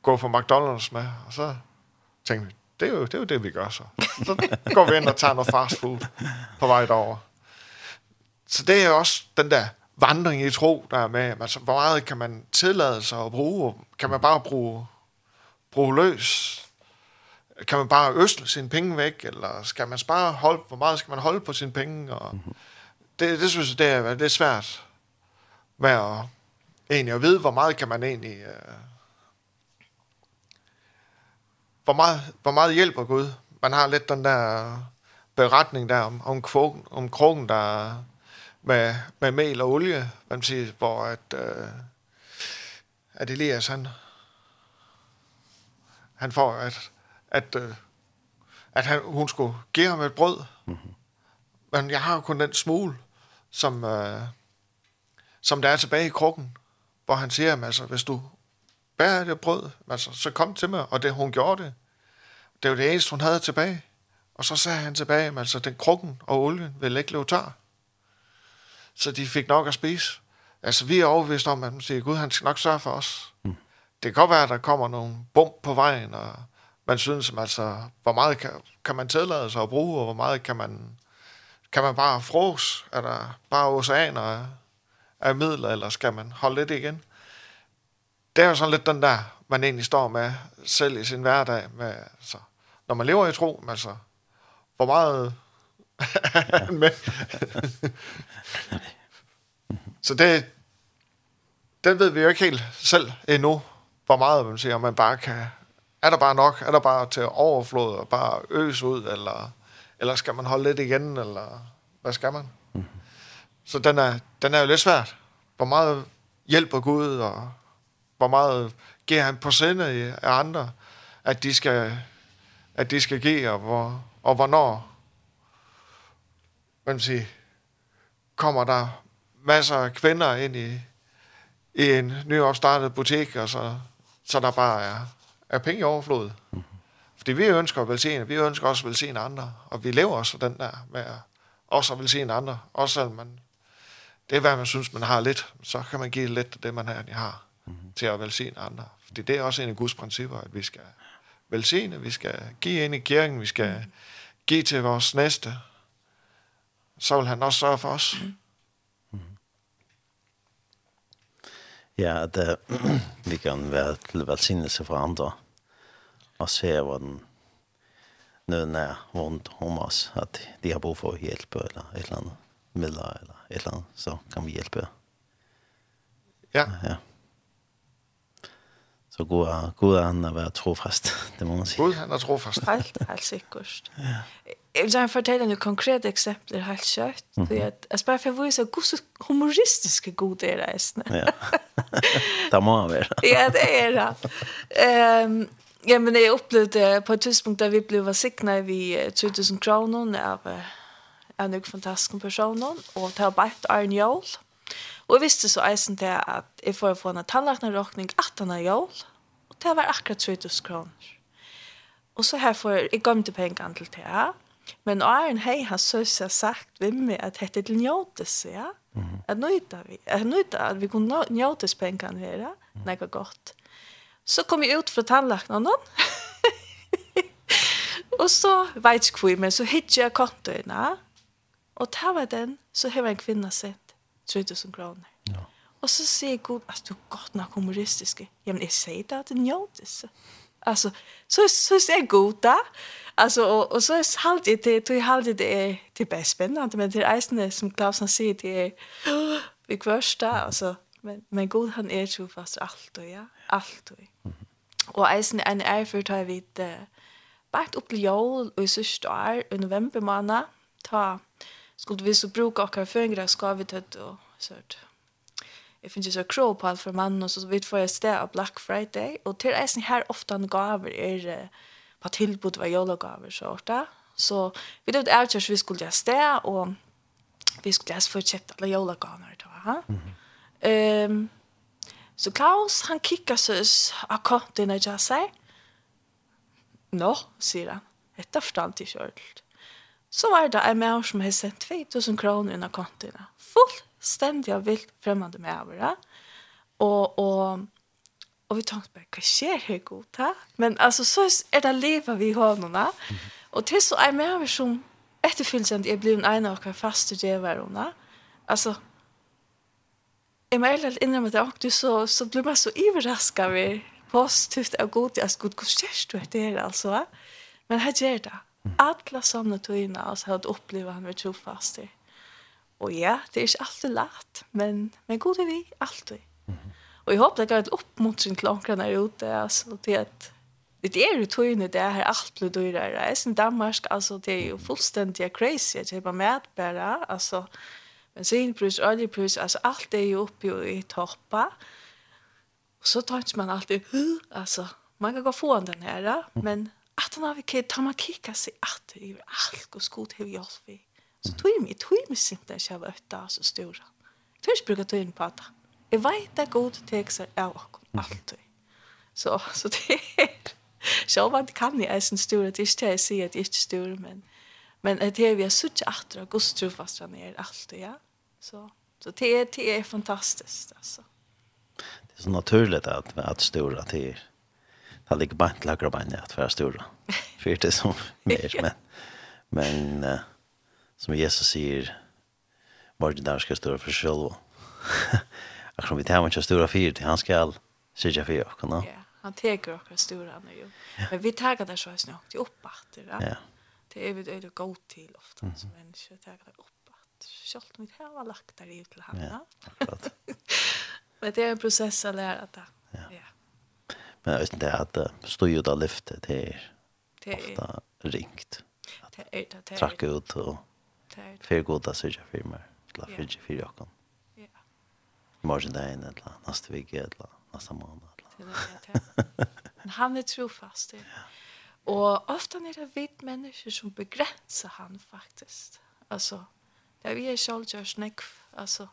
gå på McDonald's med. Og så tænkte vi, det er jo det, er jo det vi gør så. Så går vi ind og tager noget fast food på vej derover. Så det er også den der vandring i tro, der er med. Altså, hvor meget kan man tillade sig at bruge? Kan man bare bruge, bruge løs? Kan man bare øsle sine penge væk? Eller skal man spare holde? Hvor meget skal man holde på sine penge? Og det, det synes jeg, det er, det er svært med at egentlig at vide, hvor meget kan man egentlig... Øh, hvor, meget, hvor meget hjælper Gud? Man har lidt den der beretning der om, om, krogen, om krogen, der med, med mel og olie, man siger, hvor at, øh, at Elias, han, han får, at, at, øh, at han, hun skulle give ham et brød. Mm -hmm. Men jeg har kun den smule, som, øh, som der er tilbage i krukken hvor han siger, altså, hvis du bærer det brød, altså, så kom til mig, og det, hun gjorde det. Det var det eneste, hun havde tilbage. Og så sagde han tilbage, altså, den krukken og olien vil ikke løbe tar. Så de fik nok at spise. Altså, vi er overbevist om, at man siger, Gud, han skal nok sørge for os. Mm. Det kan godt være, at der kommer nogle bump på vejen, og man synes, altså, hvor meget kan, kan man tillade sig at bruge, og hvor meget kan man, kan man bare frås, eller bare oceaner af midler, eller skal man holde lidt igen? Det er jo sådan lidt den der, man egentlig står med selv i sin hverdag. Med, så, når man lever i tro, men altså, hvor meget er med? så det, den ved vi jo ikke helt selv endnu, hvor meget man siger, man bare kan, er der bare nok, er der bare til overflod og bare øse ud, eller, eller skal man holde lidt igen, eller hvad skal man? Mm-hmm. Så den er, den er jo lidt svært. Hvor meget hjælper Gud, og hvor meget giver han på sinde af andre, at de skal, at de skal give, og, hvor, og hvornår hvad man siger, kommer der masser af kvinder ind i, i en nyopstartet butik, og så, så der bare er, er penge i overflod. Mm. Fordi vi ønsker at velsigne, vi ønsker også at velsigne andre, og vi lever også den der med at også at velsigne andre, også selvom man det er, hvad man synes, man har lidt. Så kan man give lidt af det, man har, mm -hmm. til at velsigne andre. Fordi det er også en af Guds principper, at vi skal velsigne, vi skal give ind i kirken, vi skal give til vores næste. Så vil han også sørge for os. Mm -hmm. Ja, det, vi kan være til velsignelse for andre og se hvordan nøden er rundt om os, at de har brug for hjælp eller et eller andet midler eller et eller annet, så kan vi hjelpe. Ja. ja. Så god er, god er han å være trofast, det må man sige. Gud han er trofast. helt, helt sikkert. Ja. Jeg vil gjerne fortelle noen konkrete eksempler helt kjøtt. Mm -hmm. at, altså for å vise, hvor så humoristiske god det er resten. ja, det må han være. ja, det er det. Um, ja, men jeg opplevde på et tidspunkt, da vi blev signet vi 2000 kroner av en nok fantastisk person, og det har bare Arne Jål. Og jeg visste så eisen til at jeg får få en tannlagnerråkning 18 av Jål, og det var akkurat 3000 kroner. Og så her får jeg, jeg til pengene til det, men Arne hei har så sagt ved meg at dette er til njøtes, ja. Mm -hmm. At nøyta vi, at nøyta at vi kunne njøtes pengene her, ja. Nei, det godt. Så kom jeg ut fra tannlagnerna, og så vet jeg hvor, men så hittet jeg kontoene, Og ta var den, så har en kvinna sett 3000 kroner. Ja. Og så sier Gud, altså du er godt nok humoristisk. Ja, men jeg sier det at det njøtes. Altså, så, så sier Gud da. Altså, og, og så er halt det, det er halt det er, det er bare spennende, men det er eisende, som Klausen sier, det er vi kvørsta, altså, men, men Gud han er trofast alt og ja, alt og. Mm -hmm. Og eisende en erfurt har vi det, uh, bare opp til jól og i sørste år, i november måned, ta, skulle vi så bruka akkurat föringra ska vi det och så att det finns ju så crow på för mannen, och så vi får jag sted av Black Friday och til eisen här ofta en gaver är på tilbud vad jag gaver så där så vi det är vi skulle jag sted, och vi skulle läsa för köpt alla jolagaver då va ehm så Klaus han kickar så av konten är jag säger Nå, sier han. Dette forstand til ordentlig så var det en mer som hadde sendt 2000 kronor innan Fullstendig og vilt främmande med över Och, och, och vi tenkte bara, vad skjer her god da? Men alltså så är det livet vi har honom. Och til så är over som efterfyllsent er blevet en av våra fasta djävarna. Alltså, jeg må ærlig innrømme det, og du så, så blir man så överraskad ved positivt og god. altså, god, god, skjer du etter god, altså, god, Men her gjør det, Alla samna tøyna og så hadde opplevd han ved trofast det. Og ja, det er ikke alltid lett, men, men god er vi, alltid. Mm -hmm. Og jeg håper det går et oppmuntring til åkrene her ute, altså, til at det er jo tøyne, det er her alt blir dyrere. Jeg synes Danmark, altså, det er jo fullstendig crazy, jeg kjøper mat bare, altså, bensinpris, oljepris, altså, alt er jo oppe i toppa. Og så tar man alltid, alltså, man kan gå få den här, men att han har vilket ta man kika sig att det är allt och skot vi jag vi. Så tog mig tog mig sint där jag var ute så stora. Törs brukar tog in på att jag vet att god texter är och allt. Så så det är så vad kan ni är en stor det är jag ser att det är stor men men det är vi har sutt att dra god han ner allt ja. Så så det är det är fantastiskt alltså. Det är så naturligt att att stora till det ligger bara inte lagra bara att vara stora. För det som mer men men uh, som Jesus säger var det där ska stå för själva. Jag kommer inte ihåg hur stora fyrt han ska sitta för oss. kan. Ja, han tar också stora nu ju. Men vi tar det så snart till uppåt det. Ja. Det är vi det går till ofta som människor tar det uppåt. Självt mitt här var lagt där i till han. Ja. akkurat. Men det är en process att lära det. Ja. ja. Men jag vet inte att stå ju där lyftet det är ofta ringt. Det är det. det Tracka ut och för goda syrja firmer. Eller för sig för jag. Ja. Morgon där eller nästa vecka eller nästa månad. Men han är trofast. Ja. Och ofta är det vitt människor som begränsar han faktiskt. Alltså, det är vi är självgjörs nekv. Alltså,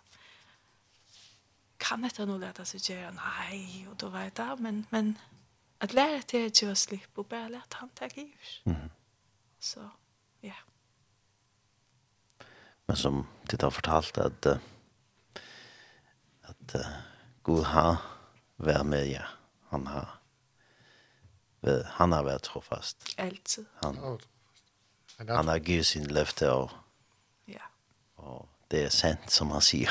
kan detta nog leta sig göra nej och då vet jag men men att lära till att jag slipper bara lärt han ta givet. Mm. Så ja. Men som det har fortalt att uh, att uh, Gud har varit med ja. Han har han har varit trofast. Alltid. Han, han har givet sin löfte och ja. Och det är sent som han säger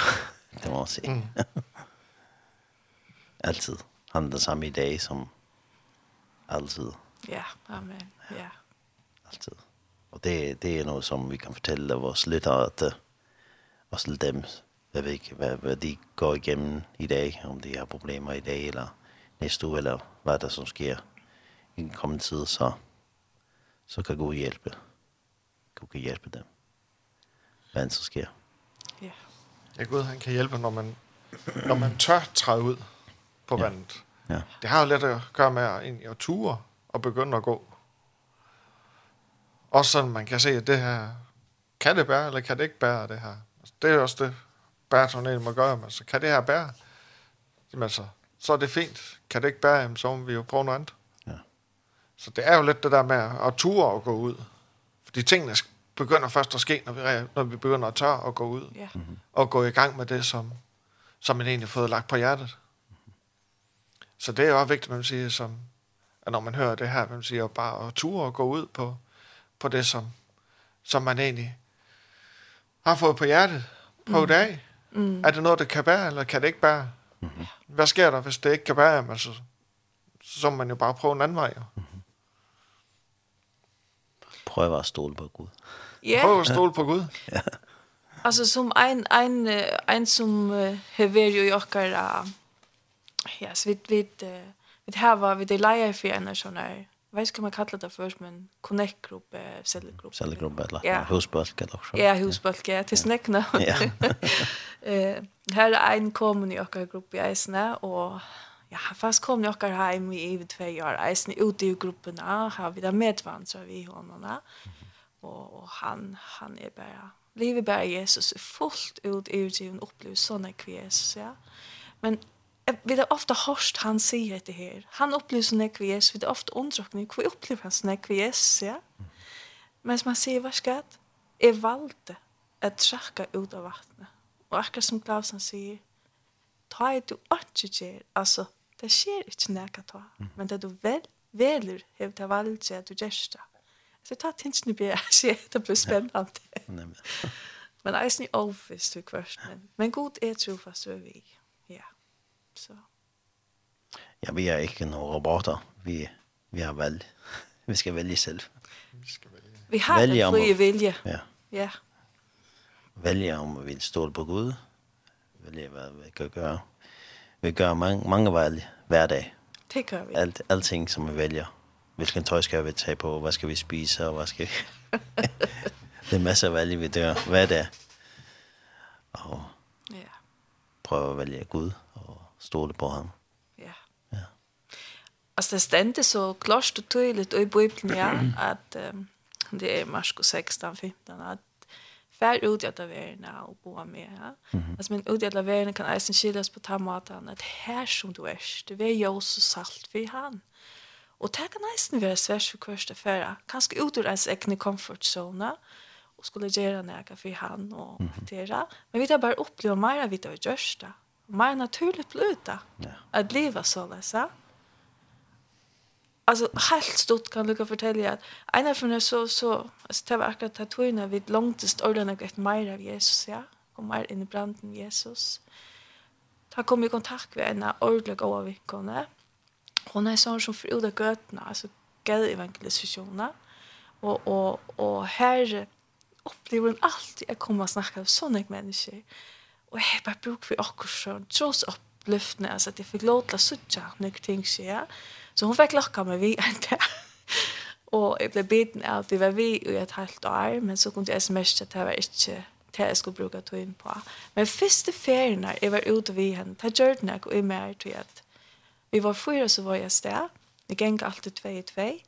det må man si. Mm. alltid. Han er den samma i dag som alltid. Ja, amen. Ja. Alltid. Och det, det är något som vi kan fortelle vores lyttere, at att også til dem. jeg ved ikke, vad, hvad de går igennem i dag, om de har problem i dag eller næste uge, eller vad det som sker i den kommande tid så, så kan Gud hjälpa. Gud kan hjælpe dem. hvad än så sker. Ja, Gud han kan hjælpe, når man, når man tør træde ud på ja. vandet. Ja. Det har jo lidt at gøre med at, egentlig, at ture og begynde at gå. Også sådan, man kan se, at det her, kan det bære, eller kan det ikke bære det her? Altså, det er også det, bæretornelen må gøre, men så kan det her bære? Jamen så, så er det fint. Kan det ikke bære, jamen, så må vi jo prøve noget andet. Ja. Så det er jo lidt det der med at ture og gå ud. Fordi tingene begynder først at ske, når vi, når vi begynder at tørre at gå ud. Ja. Og gå i gang med det, som, som man egentlig har fået lagt på hjertet. Så det er også vigtigt, man siger, som, at når man hører det her, man siger bare at ture og gå ud på, på det, som, som man egentlig har fået på hjertet. Prøv mm. det af. Mm. Er det noget, det kan bære, eller kan det ikke bære? Mm. Hvad sker der, hvis det ikke kan bære? Altså, så må man jo bare prøve en anden vej. Jo. Prøv at stole på Gud. Ja. Prøv at stole på Gud. Ja. Alltså som en en en som häver ju jockar ja, så vid uh, vid här var vi det lejer för en sån där. Vad ska man kalla det först men connect grupp cellgrupp cellgrupp eller ja. husbulke eller så. Ja, husbulke till snäckna. Ja. Eh här är en kommun i och grupp i Isne och ja, fast kom jag här hem i över två år. Isne ute i grupperna har vi där medvandrare vi honom. Mm Og, og han, han er bare, livet bare Jesus er fullt ut i utgiven opplevelse, sånn er Jesus, ja. Men vi har ofta hørt han sier det her. Han opplever sånn er Jesus, vi har ofta undrukning, hvor opplever han sånn er Jesus, ja. Men som han sier, hva skal jeg? Jeg valgte å trekke ut av vattnet. Og akkurat som Klausen sier, ta er du ikke gjør, altså, det skjer ikke nækka ta, men det du vel, veler, hever det valget at du gjør det. Så ta tar tinsen i bjerg, så det blir spennende. Ja. men jeg er snill overvist til kvart, men, men god er trofast ved vi. Ja, så. Ja, vi er ikke noen roboter. Vi, vi har vel. Vi skal velge selv. Vi skal velge. Vi har velge en fri vilje. Ja. ja. Velge om vi vil ståle på Gud. Velge hva vi kan gjøre. Vi gør mange, mange valg hver dag. Det gør vi. Alt, alting som vi velger hvilken tøj skal vi tage på, hvad skal vi spise, og hvad skal vi... det er masser af valg, vi dør. Hvad er det. Og ja. prøve at vælge Gud og stole på ham. Ja. ja. Altså, så stand så klart og tydeligt i Bibelen, ja, at um, det er Marskos 16, 15, at fær ut i alla verna og bo med. Ja? Mm -hmm. Alltså, men ut i alla verna kan eisen skiljas på ta matan, at her som du er, du er jo så salt for han. Og det kan nesten være svært for kvørste færa. Kanskje ut ur ens egne komfortzone, og skulle gjøre noe for han og mm -hmm. Men vi tar bare oppleve mer av det vi gjør det. Mer naturligt blir det. Ja. At livet så løser. Alltså helt stort kan Luca fortälja att en av dem så så alltså det var akkurat tatuina vid långtest ordna gett mer av Jesus ja och mer in i branden Jesus. Ta kom i kontakt med en ordlig och vinkone. Mm hon är sån som förordar götna, alltså gäll evangelisationer. Och, och, och här upplever hon alltid att komma och snacka med sådana människor. Och jag bara brukar för oss som trots upplyftande, alltså att jag fick låta suttja några ting sig. Så hon fick locka mig vid en dag. Och jag blev biten av att det var vi i ett halvt år, men så kom det sms att det var inte det jeg skulle bruke tog inn på. Men første ferien her, jeg var ute ved henne, det gjør det nok, og mer til at Vi var fyra så var jag stä. Vi gäng alltid två i två.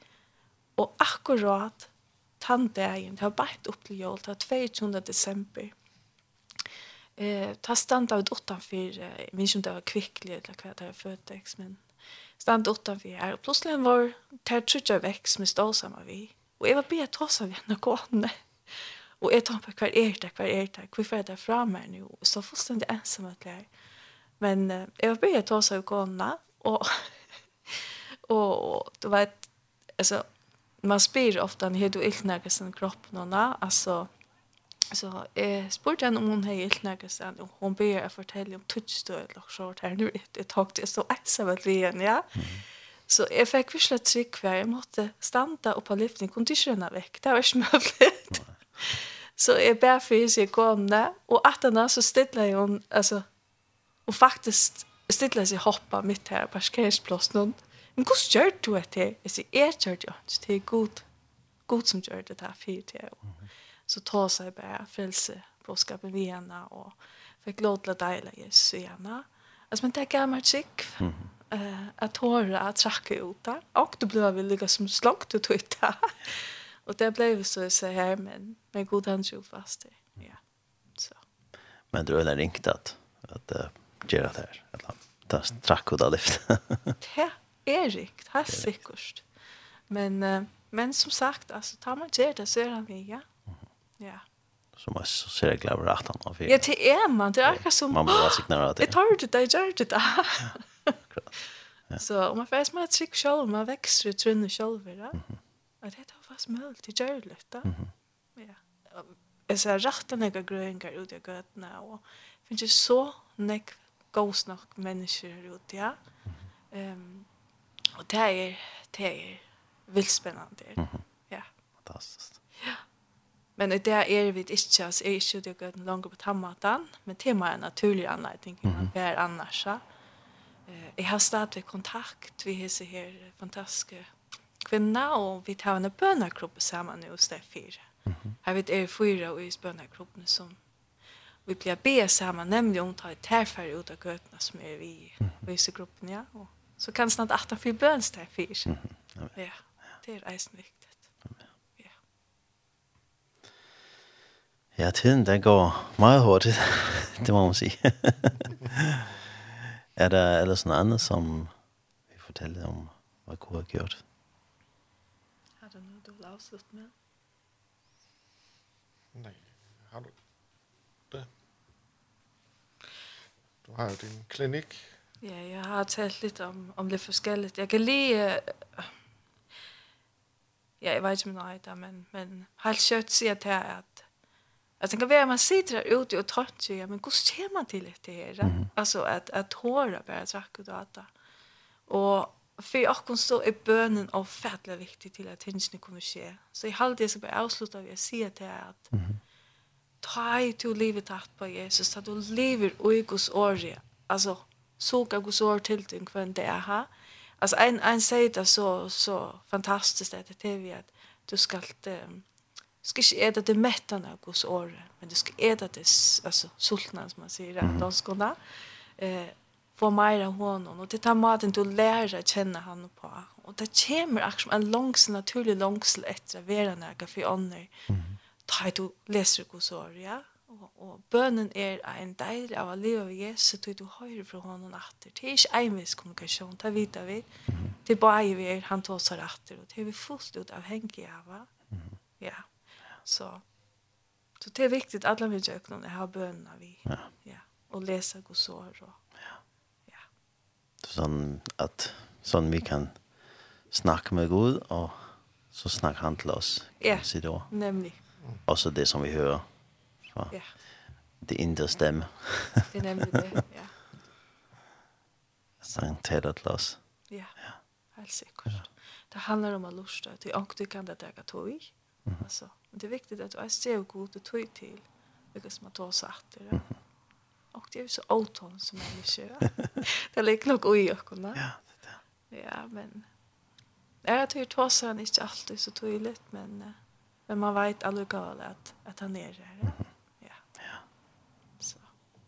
Och akkurat tanddagen, det har bänt upp till jul, det var 22 december. Eh, ta stand av utanför, åttanfyr, jag minns inte om det var kvicklig eller vad det var födex, men stand utanför här. Och plötsligt var det trutja väx med stålsamma vi. Och jag var bara ta sig vid henne gående. Och jag tänkte, kvar är det, kvar är det, kvar är det fram här nu. Och så fullständigt ensam att lära. Men eh, jag var bara ta sig vid gående och och du vet alltså man spyr ofta när du illnäger sin kropp någon alltså Så jeg spurte henne om hun har gilt nærkast henne, og hun ber jeg fortelle om tutsstøyel og så her. Nå er det takk til, jeg stod ensam ved veien, ja. Så jeg fikk virkelig trygg hver, jeg måtte standa opp på lyften, jeg kunne ikke rønne vekk, det var ikke mulig. så jeg ber for jeg sier gående, og at henne så stille hun, altså, og faktisk stilla sig hoppa mitt här på parkeringsplats någon. Men hur gör du det här? Jag säger, jag gör det inte. Det är god. God som gör det här för det. Så ta sig bara frälse påskapen vi henne och fick låta dejla Jesus i henne. Alltså men det är gammalt skick. Mm. Uh, att håra, att tracka ut det. Och då blev vi lika som slångt ut ut det. och det blev så så här men med god hand trofast det. Ja. Så. Men du har ringt att att gjøre det her. Eller ta strakk ut av lyft. det er rikt, det är säkert. Men, men som sagt, altså, tar man ger det så er han vi, ja. Ja. Så man så ser jag glömmer at han har fyrt. Ja, det är man. Det er akkurat som, man blir signalad det. Jeg tar det, jeg gjør det där. Så om man får smaka trygg selv, man vekster i trunne selv, ja. Og det är fast mulig, det gjør det, litt, ja. Ja. Jeg ser rett og jag grøyngar ut i gøtene, og finns ju så nekv gosnok mennesker ut, ja. Ehm um, och det er det er vilt spännande. Mm -hmm. Ja. Fantastiskt. Ja. Men det er vi ikke, alltså er ikke det går langt på tammatan, men tema er naturlig anledning mm -hmm. det er annars. Eh Jeg har stadig kontakt vi har så her fantastiske kvinna og vi tar en bönagrupp sammen nu hos där fyra. Mm -hmm. Her vet er fyra i bönagruppen som vi blir be samman nämligen om ta ett tärfär ut av götna som är vi i så gruppen ja. Och så kan snart åtta för böns där för mm -hmm. ja det är eisen viktigt ja ja tiden den går meget hurtigt det må man sige. er der ellers noget andet, som vi fortäller om hvad Gud har gjort? Har du noget, du vil afslutte med? Du har din klinik. Ja, jeg har talt lidt om, om lidt forskelligt. Jeg kan lige... Uh, ja, jeg vet ikke, om det men, men helt kjøtt sier til at Alltså kan vara man sitter där ute och trött så ja men hur ser man till det här? Mm. Alltså att att håra bara drack och data. Och för och kon så är bönen av färdla viktig till att tingen kommer ske. Så i halv det så bara avslutar vi att säga till att mm ta i to livet tatt på Jesus, at du lever i Guds året. Altså, såg av Guds år til din kvenn det er her. Alltså en en säger det så så fantastiskt att det är vi att du ska um, ska inte äta det mätta av Guds år, men du ska äta det alltså sultna som man säger att de ska där. Eh få mer av honom och det tar maten du lära känna han på. Och det kommer också en långs naturlig långsel efter att vara några för andra. Mm ta du leser Guds år, ja? Og, og bønnen er en del av å leve av Jesus, så du hører fra honom atter. Det er ikke envis kommunikasjon, det vet vi. Det er bare vi er, han tar seg atter, og det er vi fullt ut avhengig av. Ja, så, så det er viktig at alle mine øknene har bønnen vi. Ja. ja. Og lese Guds år, Og, ja. ja. Sånn at sånn vi kan snakke med Gud, og så snakker han til oss. Ja, nemlig. Nemlig. Også det som vi hører fra ja. det indre stemme. det er nemlig det, ja. Sangen taler til oss. Ja, ja. helt sikkert. Ja. Det handler om å lusta, at vi ångte kan det dega tog. Mm. Altså, det er viktigt at du er ser god og tog til, hvilket som man tar seg etter. Mm -hmm. Och det är ju så åton som är mycket. Det ligger nog oj och kolla. Ja, det där. Ja, men är det ju tossa inte alltid så tydligt men Men man vet allukal att, att han är där. Mm. Ja. ja. Så.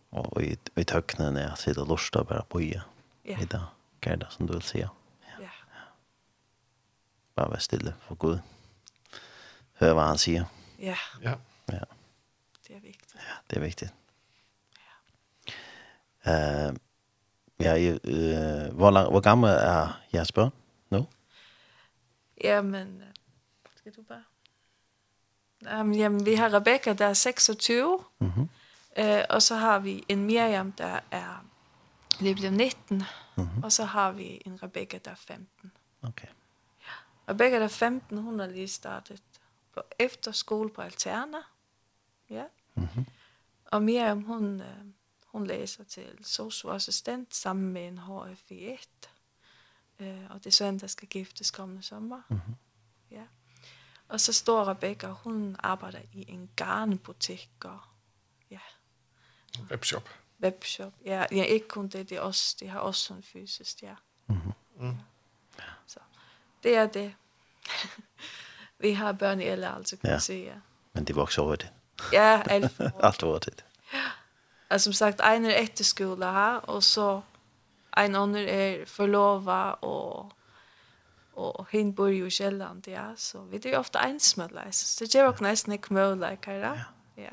Och i, i töknen är att sitta lusta bara på i. Ja. I dag. Gerda som du vill säga. Ja. ja. Bara vara stille för Gud. Hör vad han säger. Ja. Ja. ja. Det är viktigt. Ja, det är viktigt. Ja. Uh, ja, uh, hvor, lang, hvor gammel er jeres børn Ja, men skal du bare... Um, jamen, vi har Rebecca, der er 26. Mm -hmm. uh, og så har vi en Miriam, der er lige blevet 19. Mm -hmm. Og så har vi en Rebecca, der er 15. Okay. Ja. Rebecca, der er 15, hun har lige startet på efterskole på Alterna. Ja. Mm -hmm. Og Miriam, hun, uh, hun læser til socioassistent sammen med en HF i 1. Uh, og det er søn, der skal giftes kommende sommer. Mm -hmm. Ja. Og så står Rebecca, hun arbejder i en garnbutik og ja. Webshop. Webshop, ja. Ja, ikke kun det, det er også, det har også sådan fysisk, ja. Mm -hmm. ja. Så det er det. vi har børn i alle altså, kan ja. man sige, ja. Men de vokser over det. ja, alt for alt over det. Ja. Og som sagt, en er etterskole her, og så en annen er forlovet og og hin bor jo i Kjelland, ja, så vi er jo ofte ensmødleis, så det gjør også nesten ikke mødleikere, ja,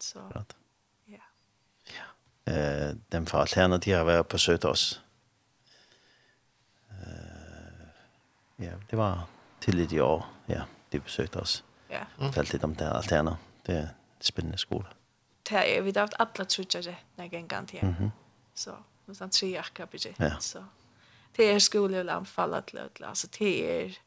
så, ja. Ja, eh, den for alternativ har vært på oss. Eh, ja, det var tidligt i år, ja, de besøgte oss. Ja. Fortalte litt om det alterna, det er spennende skole. Det er, vi har haft alle trutjere når jeg en gang til, så, noe sånn tre akkurat budget, så, ja det är skola och anfalla till ödla. Alltså det är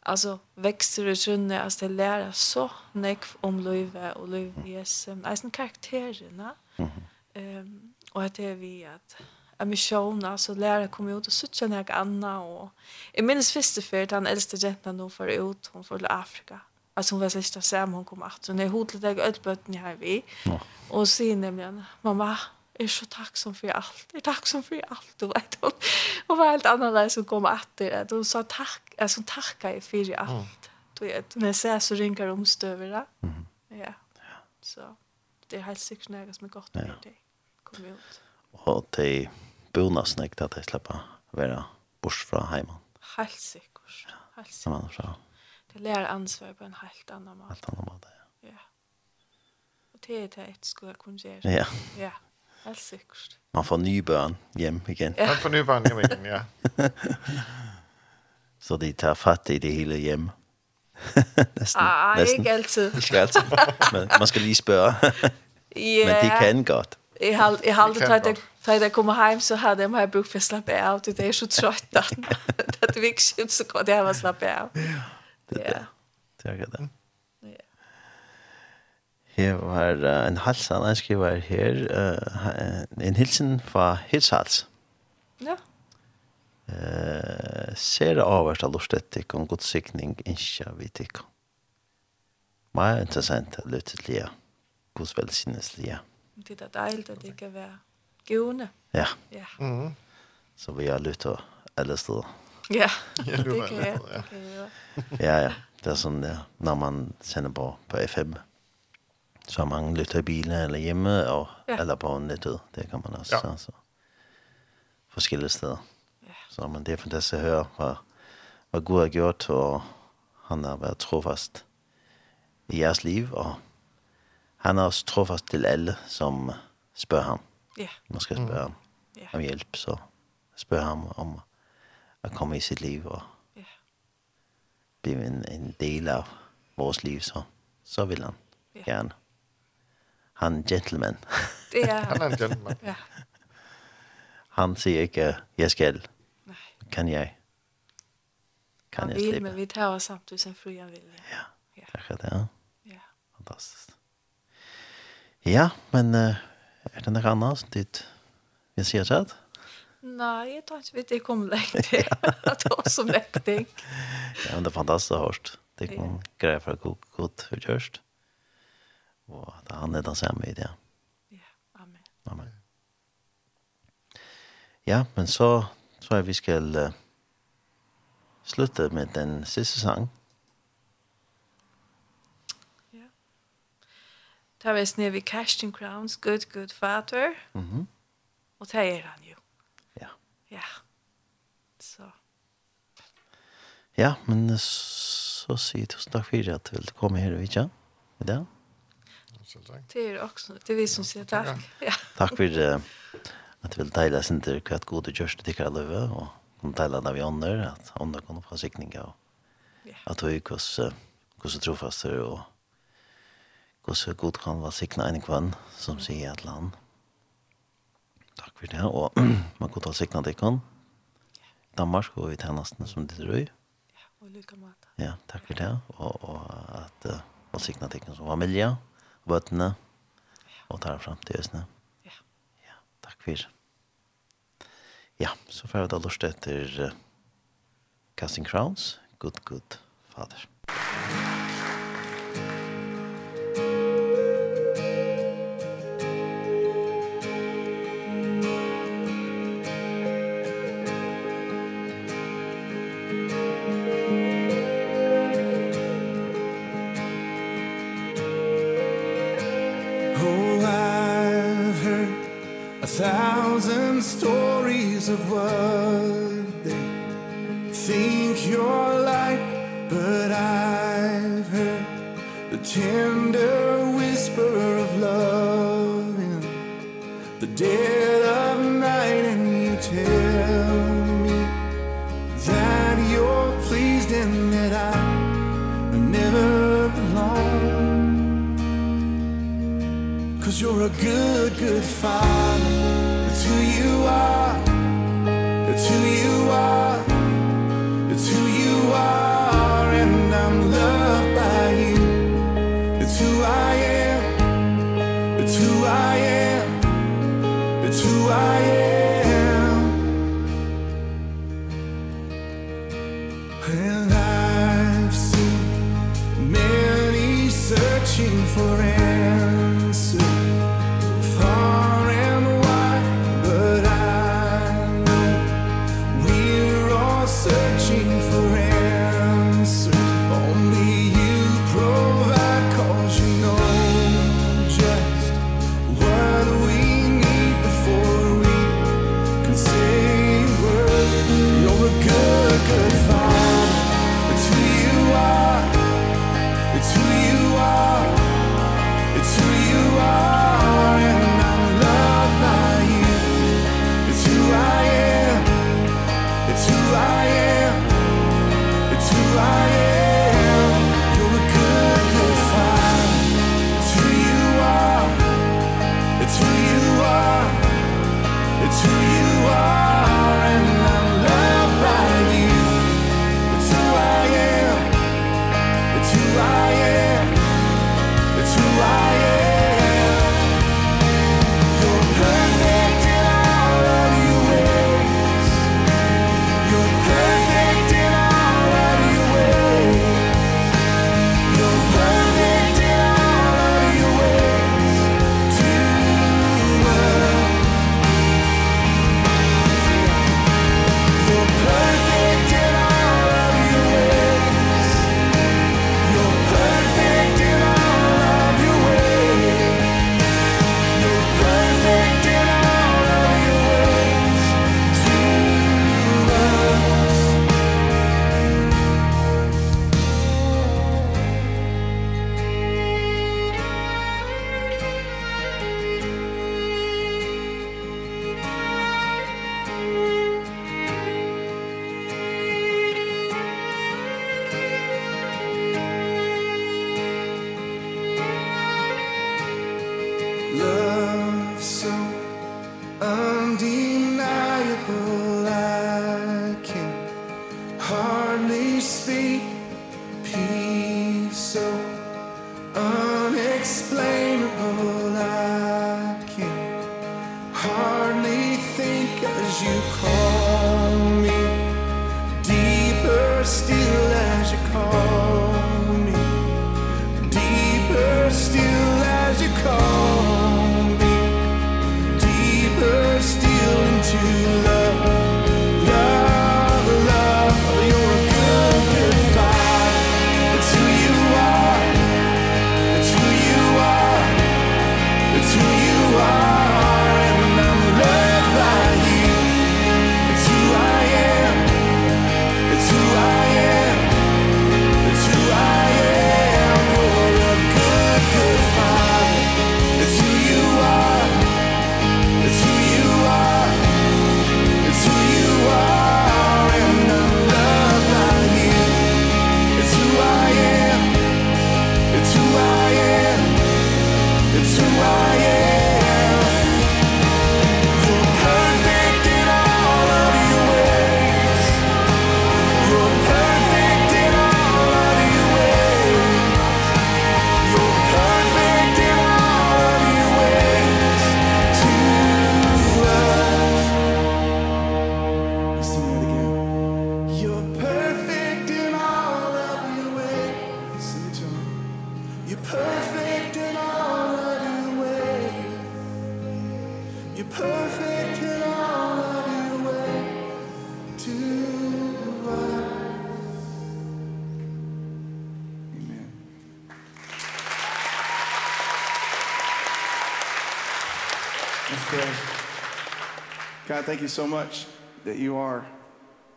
alltså växer och sunne alltså det lära så näck om löve och löves alltså karaktärerna. Mhm. Ehm och att det är vi att en mission alltså lära komma ut och söka något Anna och i minst första för den äldsta jentan då för ut hon för Afrika. Alltså hon var sista sam hon kom att hon är hotlet jag ödbötten här vi. Och sen nämligen mamma er så tacksam för allt. Jag är tacksam för allt du vet hon. Och var helt annorlunda som kom att det. Då sa tack, alltså tacka er för allt. Mm. Du vet, när jag ser så ringer om stövera. Mm. Ja. Så det är helt säkert något som är gott med dig. Kom ut. Och det bonas näkt att jag släppa vara bort från hemma. Helt säkert. Helt säkert. Ja. Det lär ansvar på en helt annan måte. Helt annan måte, ja. Ja. Och det är det ett skulle jag kunna göra. Ja. Ja. Helt sikkert. Man får nye børn hjem igen. Ja. Man får nye børn hjem igen, ja. så de tar fatt i det hele hjem. næsten. Ej, næsten. ikke altid. Ikke altid. Men man skal lige spørge. ja. Men de kan godt. Jeg har, jeg har aldrig tøjt, at da jeg kommer hjem, så har dem har jeg brugt for at slappe af. Det er så trøjt, at det er ikke så godt, at jeg har slappe af. Ja, det er det. Det er det. Her var uh, en halsan, jeg skriver her, uh, en hilsen fra Hilshals. Ja. Uh, ser det avhørst av lortetikk om god godsikning, ikke vitikk. Meget interessant å lytte til det. Guds velsignelslige. Det er deilig at det kan være givende. Ja. ja. Mm. Så vi har lyttet alle steder. Ja, det kan jeg. Ja, ja. Det er sånn det, når man sender på, på FM. Ja så mange lytter i bilen eller hjemme, og, ja. eller på nettet. Det kan man også. Ja. Altså, forskellige steder. Ja. Så men det er fantastisk at høre, hvad, hvad Gud har gjort, og han har været trofast i jeres liv, og han er også trofast til alle, som spørger ham. Ja. Man skal spørge mm. ham ja. om hjælp, så spørger ham om at komme i sit liv, og ja. blive en, en del af vores liv, så, så vil han ja. gerne han gentleman. Det er han er en gentleman. Ja. Han sier ikke, jeg skal. Nei. Kan jeg? Kan han jeg slippe? Han vil, men vi tar oss samtidig som fru han vil. Ja, ja. akkurat det, ja. Ja. Fantastisk. Ja, men uh, er det noe annet som ditt vi sier seg? Nei, jeg tror ikke vidt jeg kommer lengt til. At det var som ting. ja, men det er fantastisk å hørst. Det er ikke greier for å gå ut og. Ja og at han er den samme i det. Ja, amen. Amen. Ja, men så tror jeg vi skal uh, slutte med den siste sangen. Ja. Ta vi sned vi Casting Crowns, Good Good Father. Mm -hmm. Og det er han jo. Ja. Ja. Så. Ja, men så sier tusen takk for at du vil komme her og vidtja i. Ja så Tack. Det er också. Det är vi som säger tack. Ja. Tack för att du vill dela sin tur hur att goda görs till alla och kom dela när vi andra att andra kan få sikningar och att du gick oss hur så trofast och hur så god kan vara sikna en kvann som säger att land. Tack för det och man kan ta sikna det kan. Danmark og i tjenesten som det drøy. Ja, og lykke med det. Ja, takk for det. Og, og at uh, og signa teknisk som familie vøttene og tar fram til høstene. Ja. ja. Takk for. Ja, så får jeg da lort etter uh, Casting Crowns. Good, good, Father. Musik Father, it's who you are, it's who you you call you so much that you are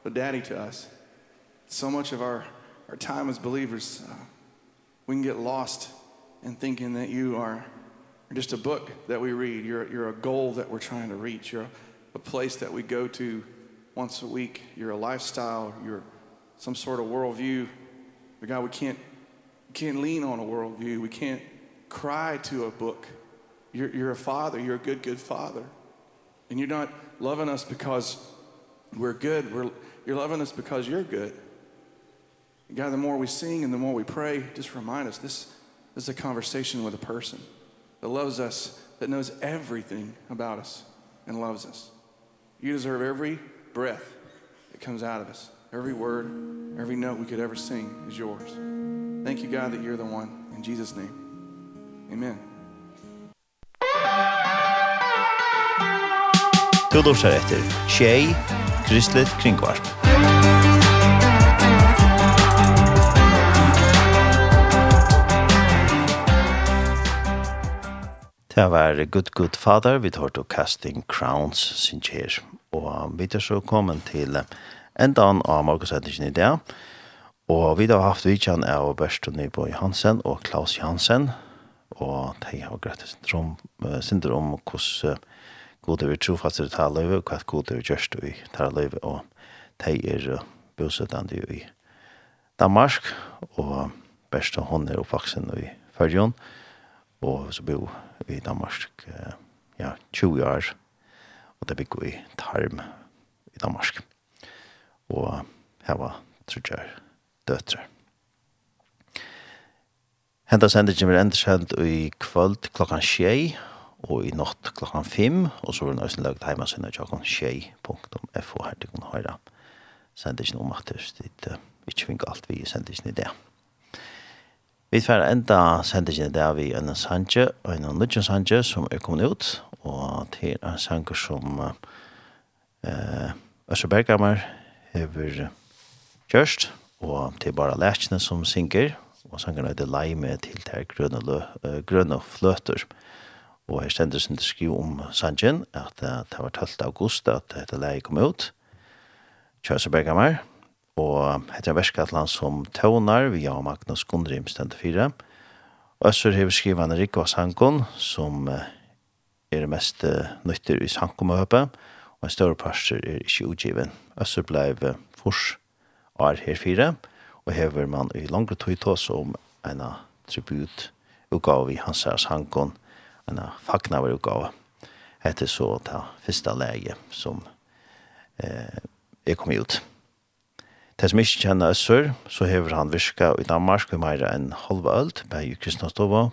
a daddy to us. So much of our, our time as believers, uh, we can get lost in thinking that you are just a book that we read. You're, you're a goal that we're trying to reach. You're a, a place that we go to once a week. You're a lifestyle. You're some sort of worldview. But God, we can't, we can't lean on a worldview. We can't cry to a book. You're, you're a father. You're a good, good father. And you're not loving us because we're good. We're, you're loving us because you're good. God, the more we sing and the more we pray, just remind us this, this is a conversation with a person that loves us, that knows everything about us and loves us. You deserve every breath that comes out of us. Every word, every note we could ever sing is yours. Thank you, God, that you're the one. In Jesus' name, amen. Du lursar etter Tjei, Kristelig Kringvarp. Det var Good Good Father, vi tar til Casting Crowns, sin kjer. Og vi tar så kommet til endan av morgensetningen i dag. Og vi har haft vidtjen av Børst og Nyborg Hansen og Klaus Jansen. Og de har greit synder om hvordan god er vi trofast i ta løyve, og hva god er vi gjørst i ta løyve, og de er bosettende i Danmark, og best hun er oppvaksen i Førjon, og så bor vi i Danmark ja, 20 år, og det bygger vi tarm i Danmark. Og her var trudjar døtre. Henta sendingen vil enda sendt i kvöld klokkan tjei, og i natt klokkan fem, og så er det nøysen lagt heima sinne tjokken tjei.fo her til kunne høyra Send ikke noe matters, dit uh, ikke finner alt vi sender ikke i det. Vi får enda sender ikke i det vi en sanje, og en nødgjøn sanje som er kommet ut, og til en sanje som uh, uh, Øsser Berghammer hever kjørst, og til bare lærkene som synger, og sangerne er det lei til til grønne, lø, uh, grønne fløter. Grønne fløter Og her sin til skriv om Sanjen, at det var 12. august at dette leie kom ut. Kjøse Bergammer. Og heter en verskatland som Tøvnar, vi har Magnus Gundrim stendet fire. Og Øsser hever skrivet en Rikva Sankon, som er det mest nytter i Sankomøpet, og en større parster er ikke utgiven. Øsser uh, fors år her fire, og hever man i langre tog tås om en tribut utgave i hans Sankon, en fagnar utgave heter så ta første lege som eh er kommet ut. Det som ikke kjenner Øssur, så hever han virka i Danmark i mer enn halva ølt, på i Kristianstova,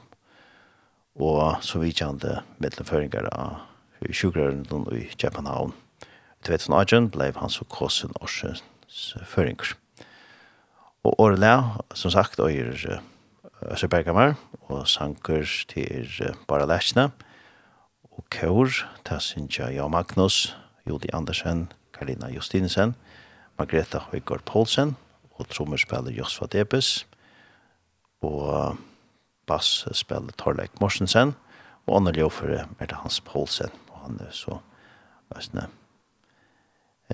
og så vidt han det medlemføringer av sjukrøren i København. I 2018 ble han så kåsen årsens føringer. Og året som sagt, og Øse Bergamar, og sanker til Bara Læsjene, og Kjør, Tassinja Jan Magnus, Jodi Andersen, Karina Justinsen, Margreta Høygaard Poulsen, og trommerspiller Josfa Debes, og Bass spiller Torleik Morsensen, og andre ljåføre er det Hans Poulsen, og han er så æsne,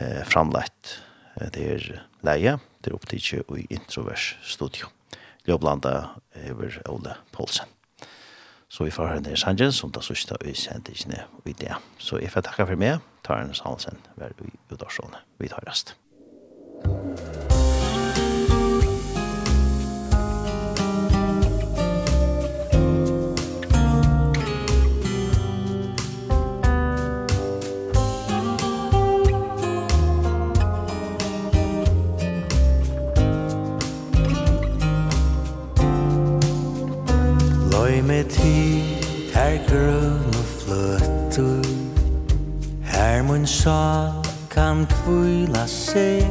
eh, framleit. Det er leie, det er opptidje i Introvers studio. Ljøblanda over Ole Poulsen. Så vi får høre ned i Sanjen, som da sørste og sendte ikke ned i det. Så jeg får takke for meg, Tar en salsen, vær i Udarsåne. Vi tar rest. Thank you. ti Her grøn og fløtter. Her mun sjal kan kvila seg.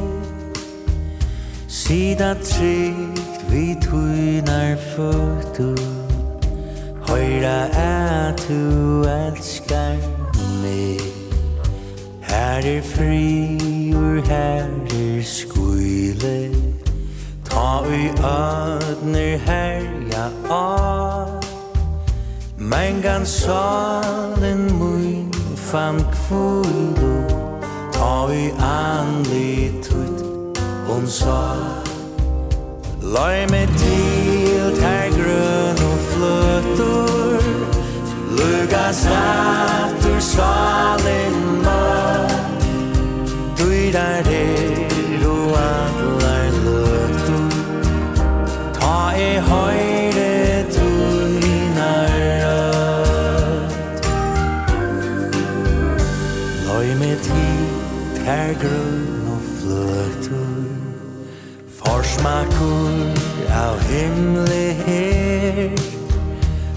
Sida trygt vi tuinar føtter. Høyra at du elskar meg. Her er fri ur her er skuile Ta ui ödner herja av. Mangan salen mun fam kvulu Ta i anli tut Hon sa Lai me til ter grøn og fløtur Luga satur salen mø Duidar er av himle her.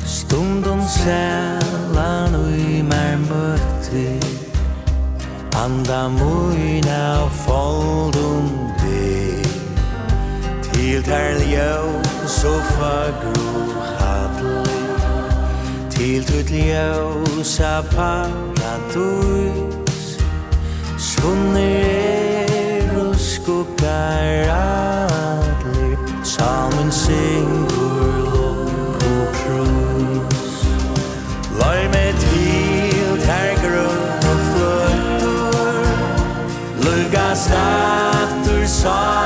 Stundum sælan ui mer møtti. Anda muina foldum de Til ter ljø so fagru hadli Til tut ljø sa paradus Sunner er og skuggar av salmen syngur lopp og krus. Lai med tvil her grunn og fløttur Lugas natur salmen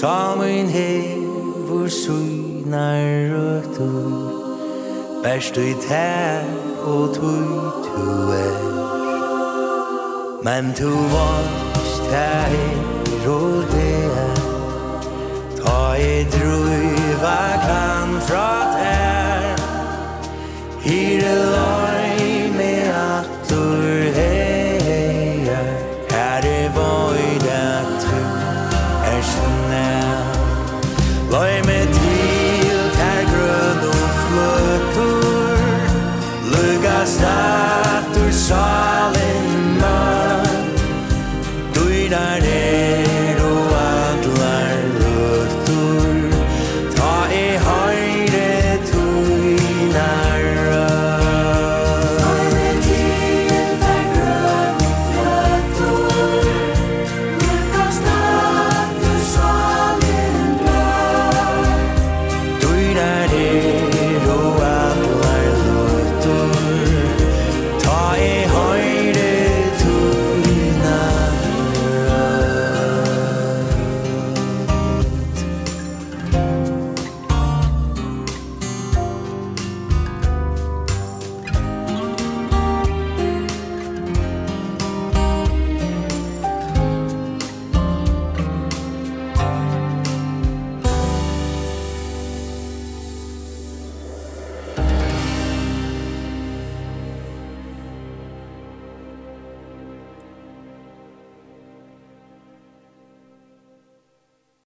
Samen hevur sunar røtur Best i her og tui tu er. Men tu vannst tær og dea Ta i druiva kan fra tær. Er lor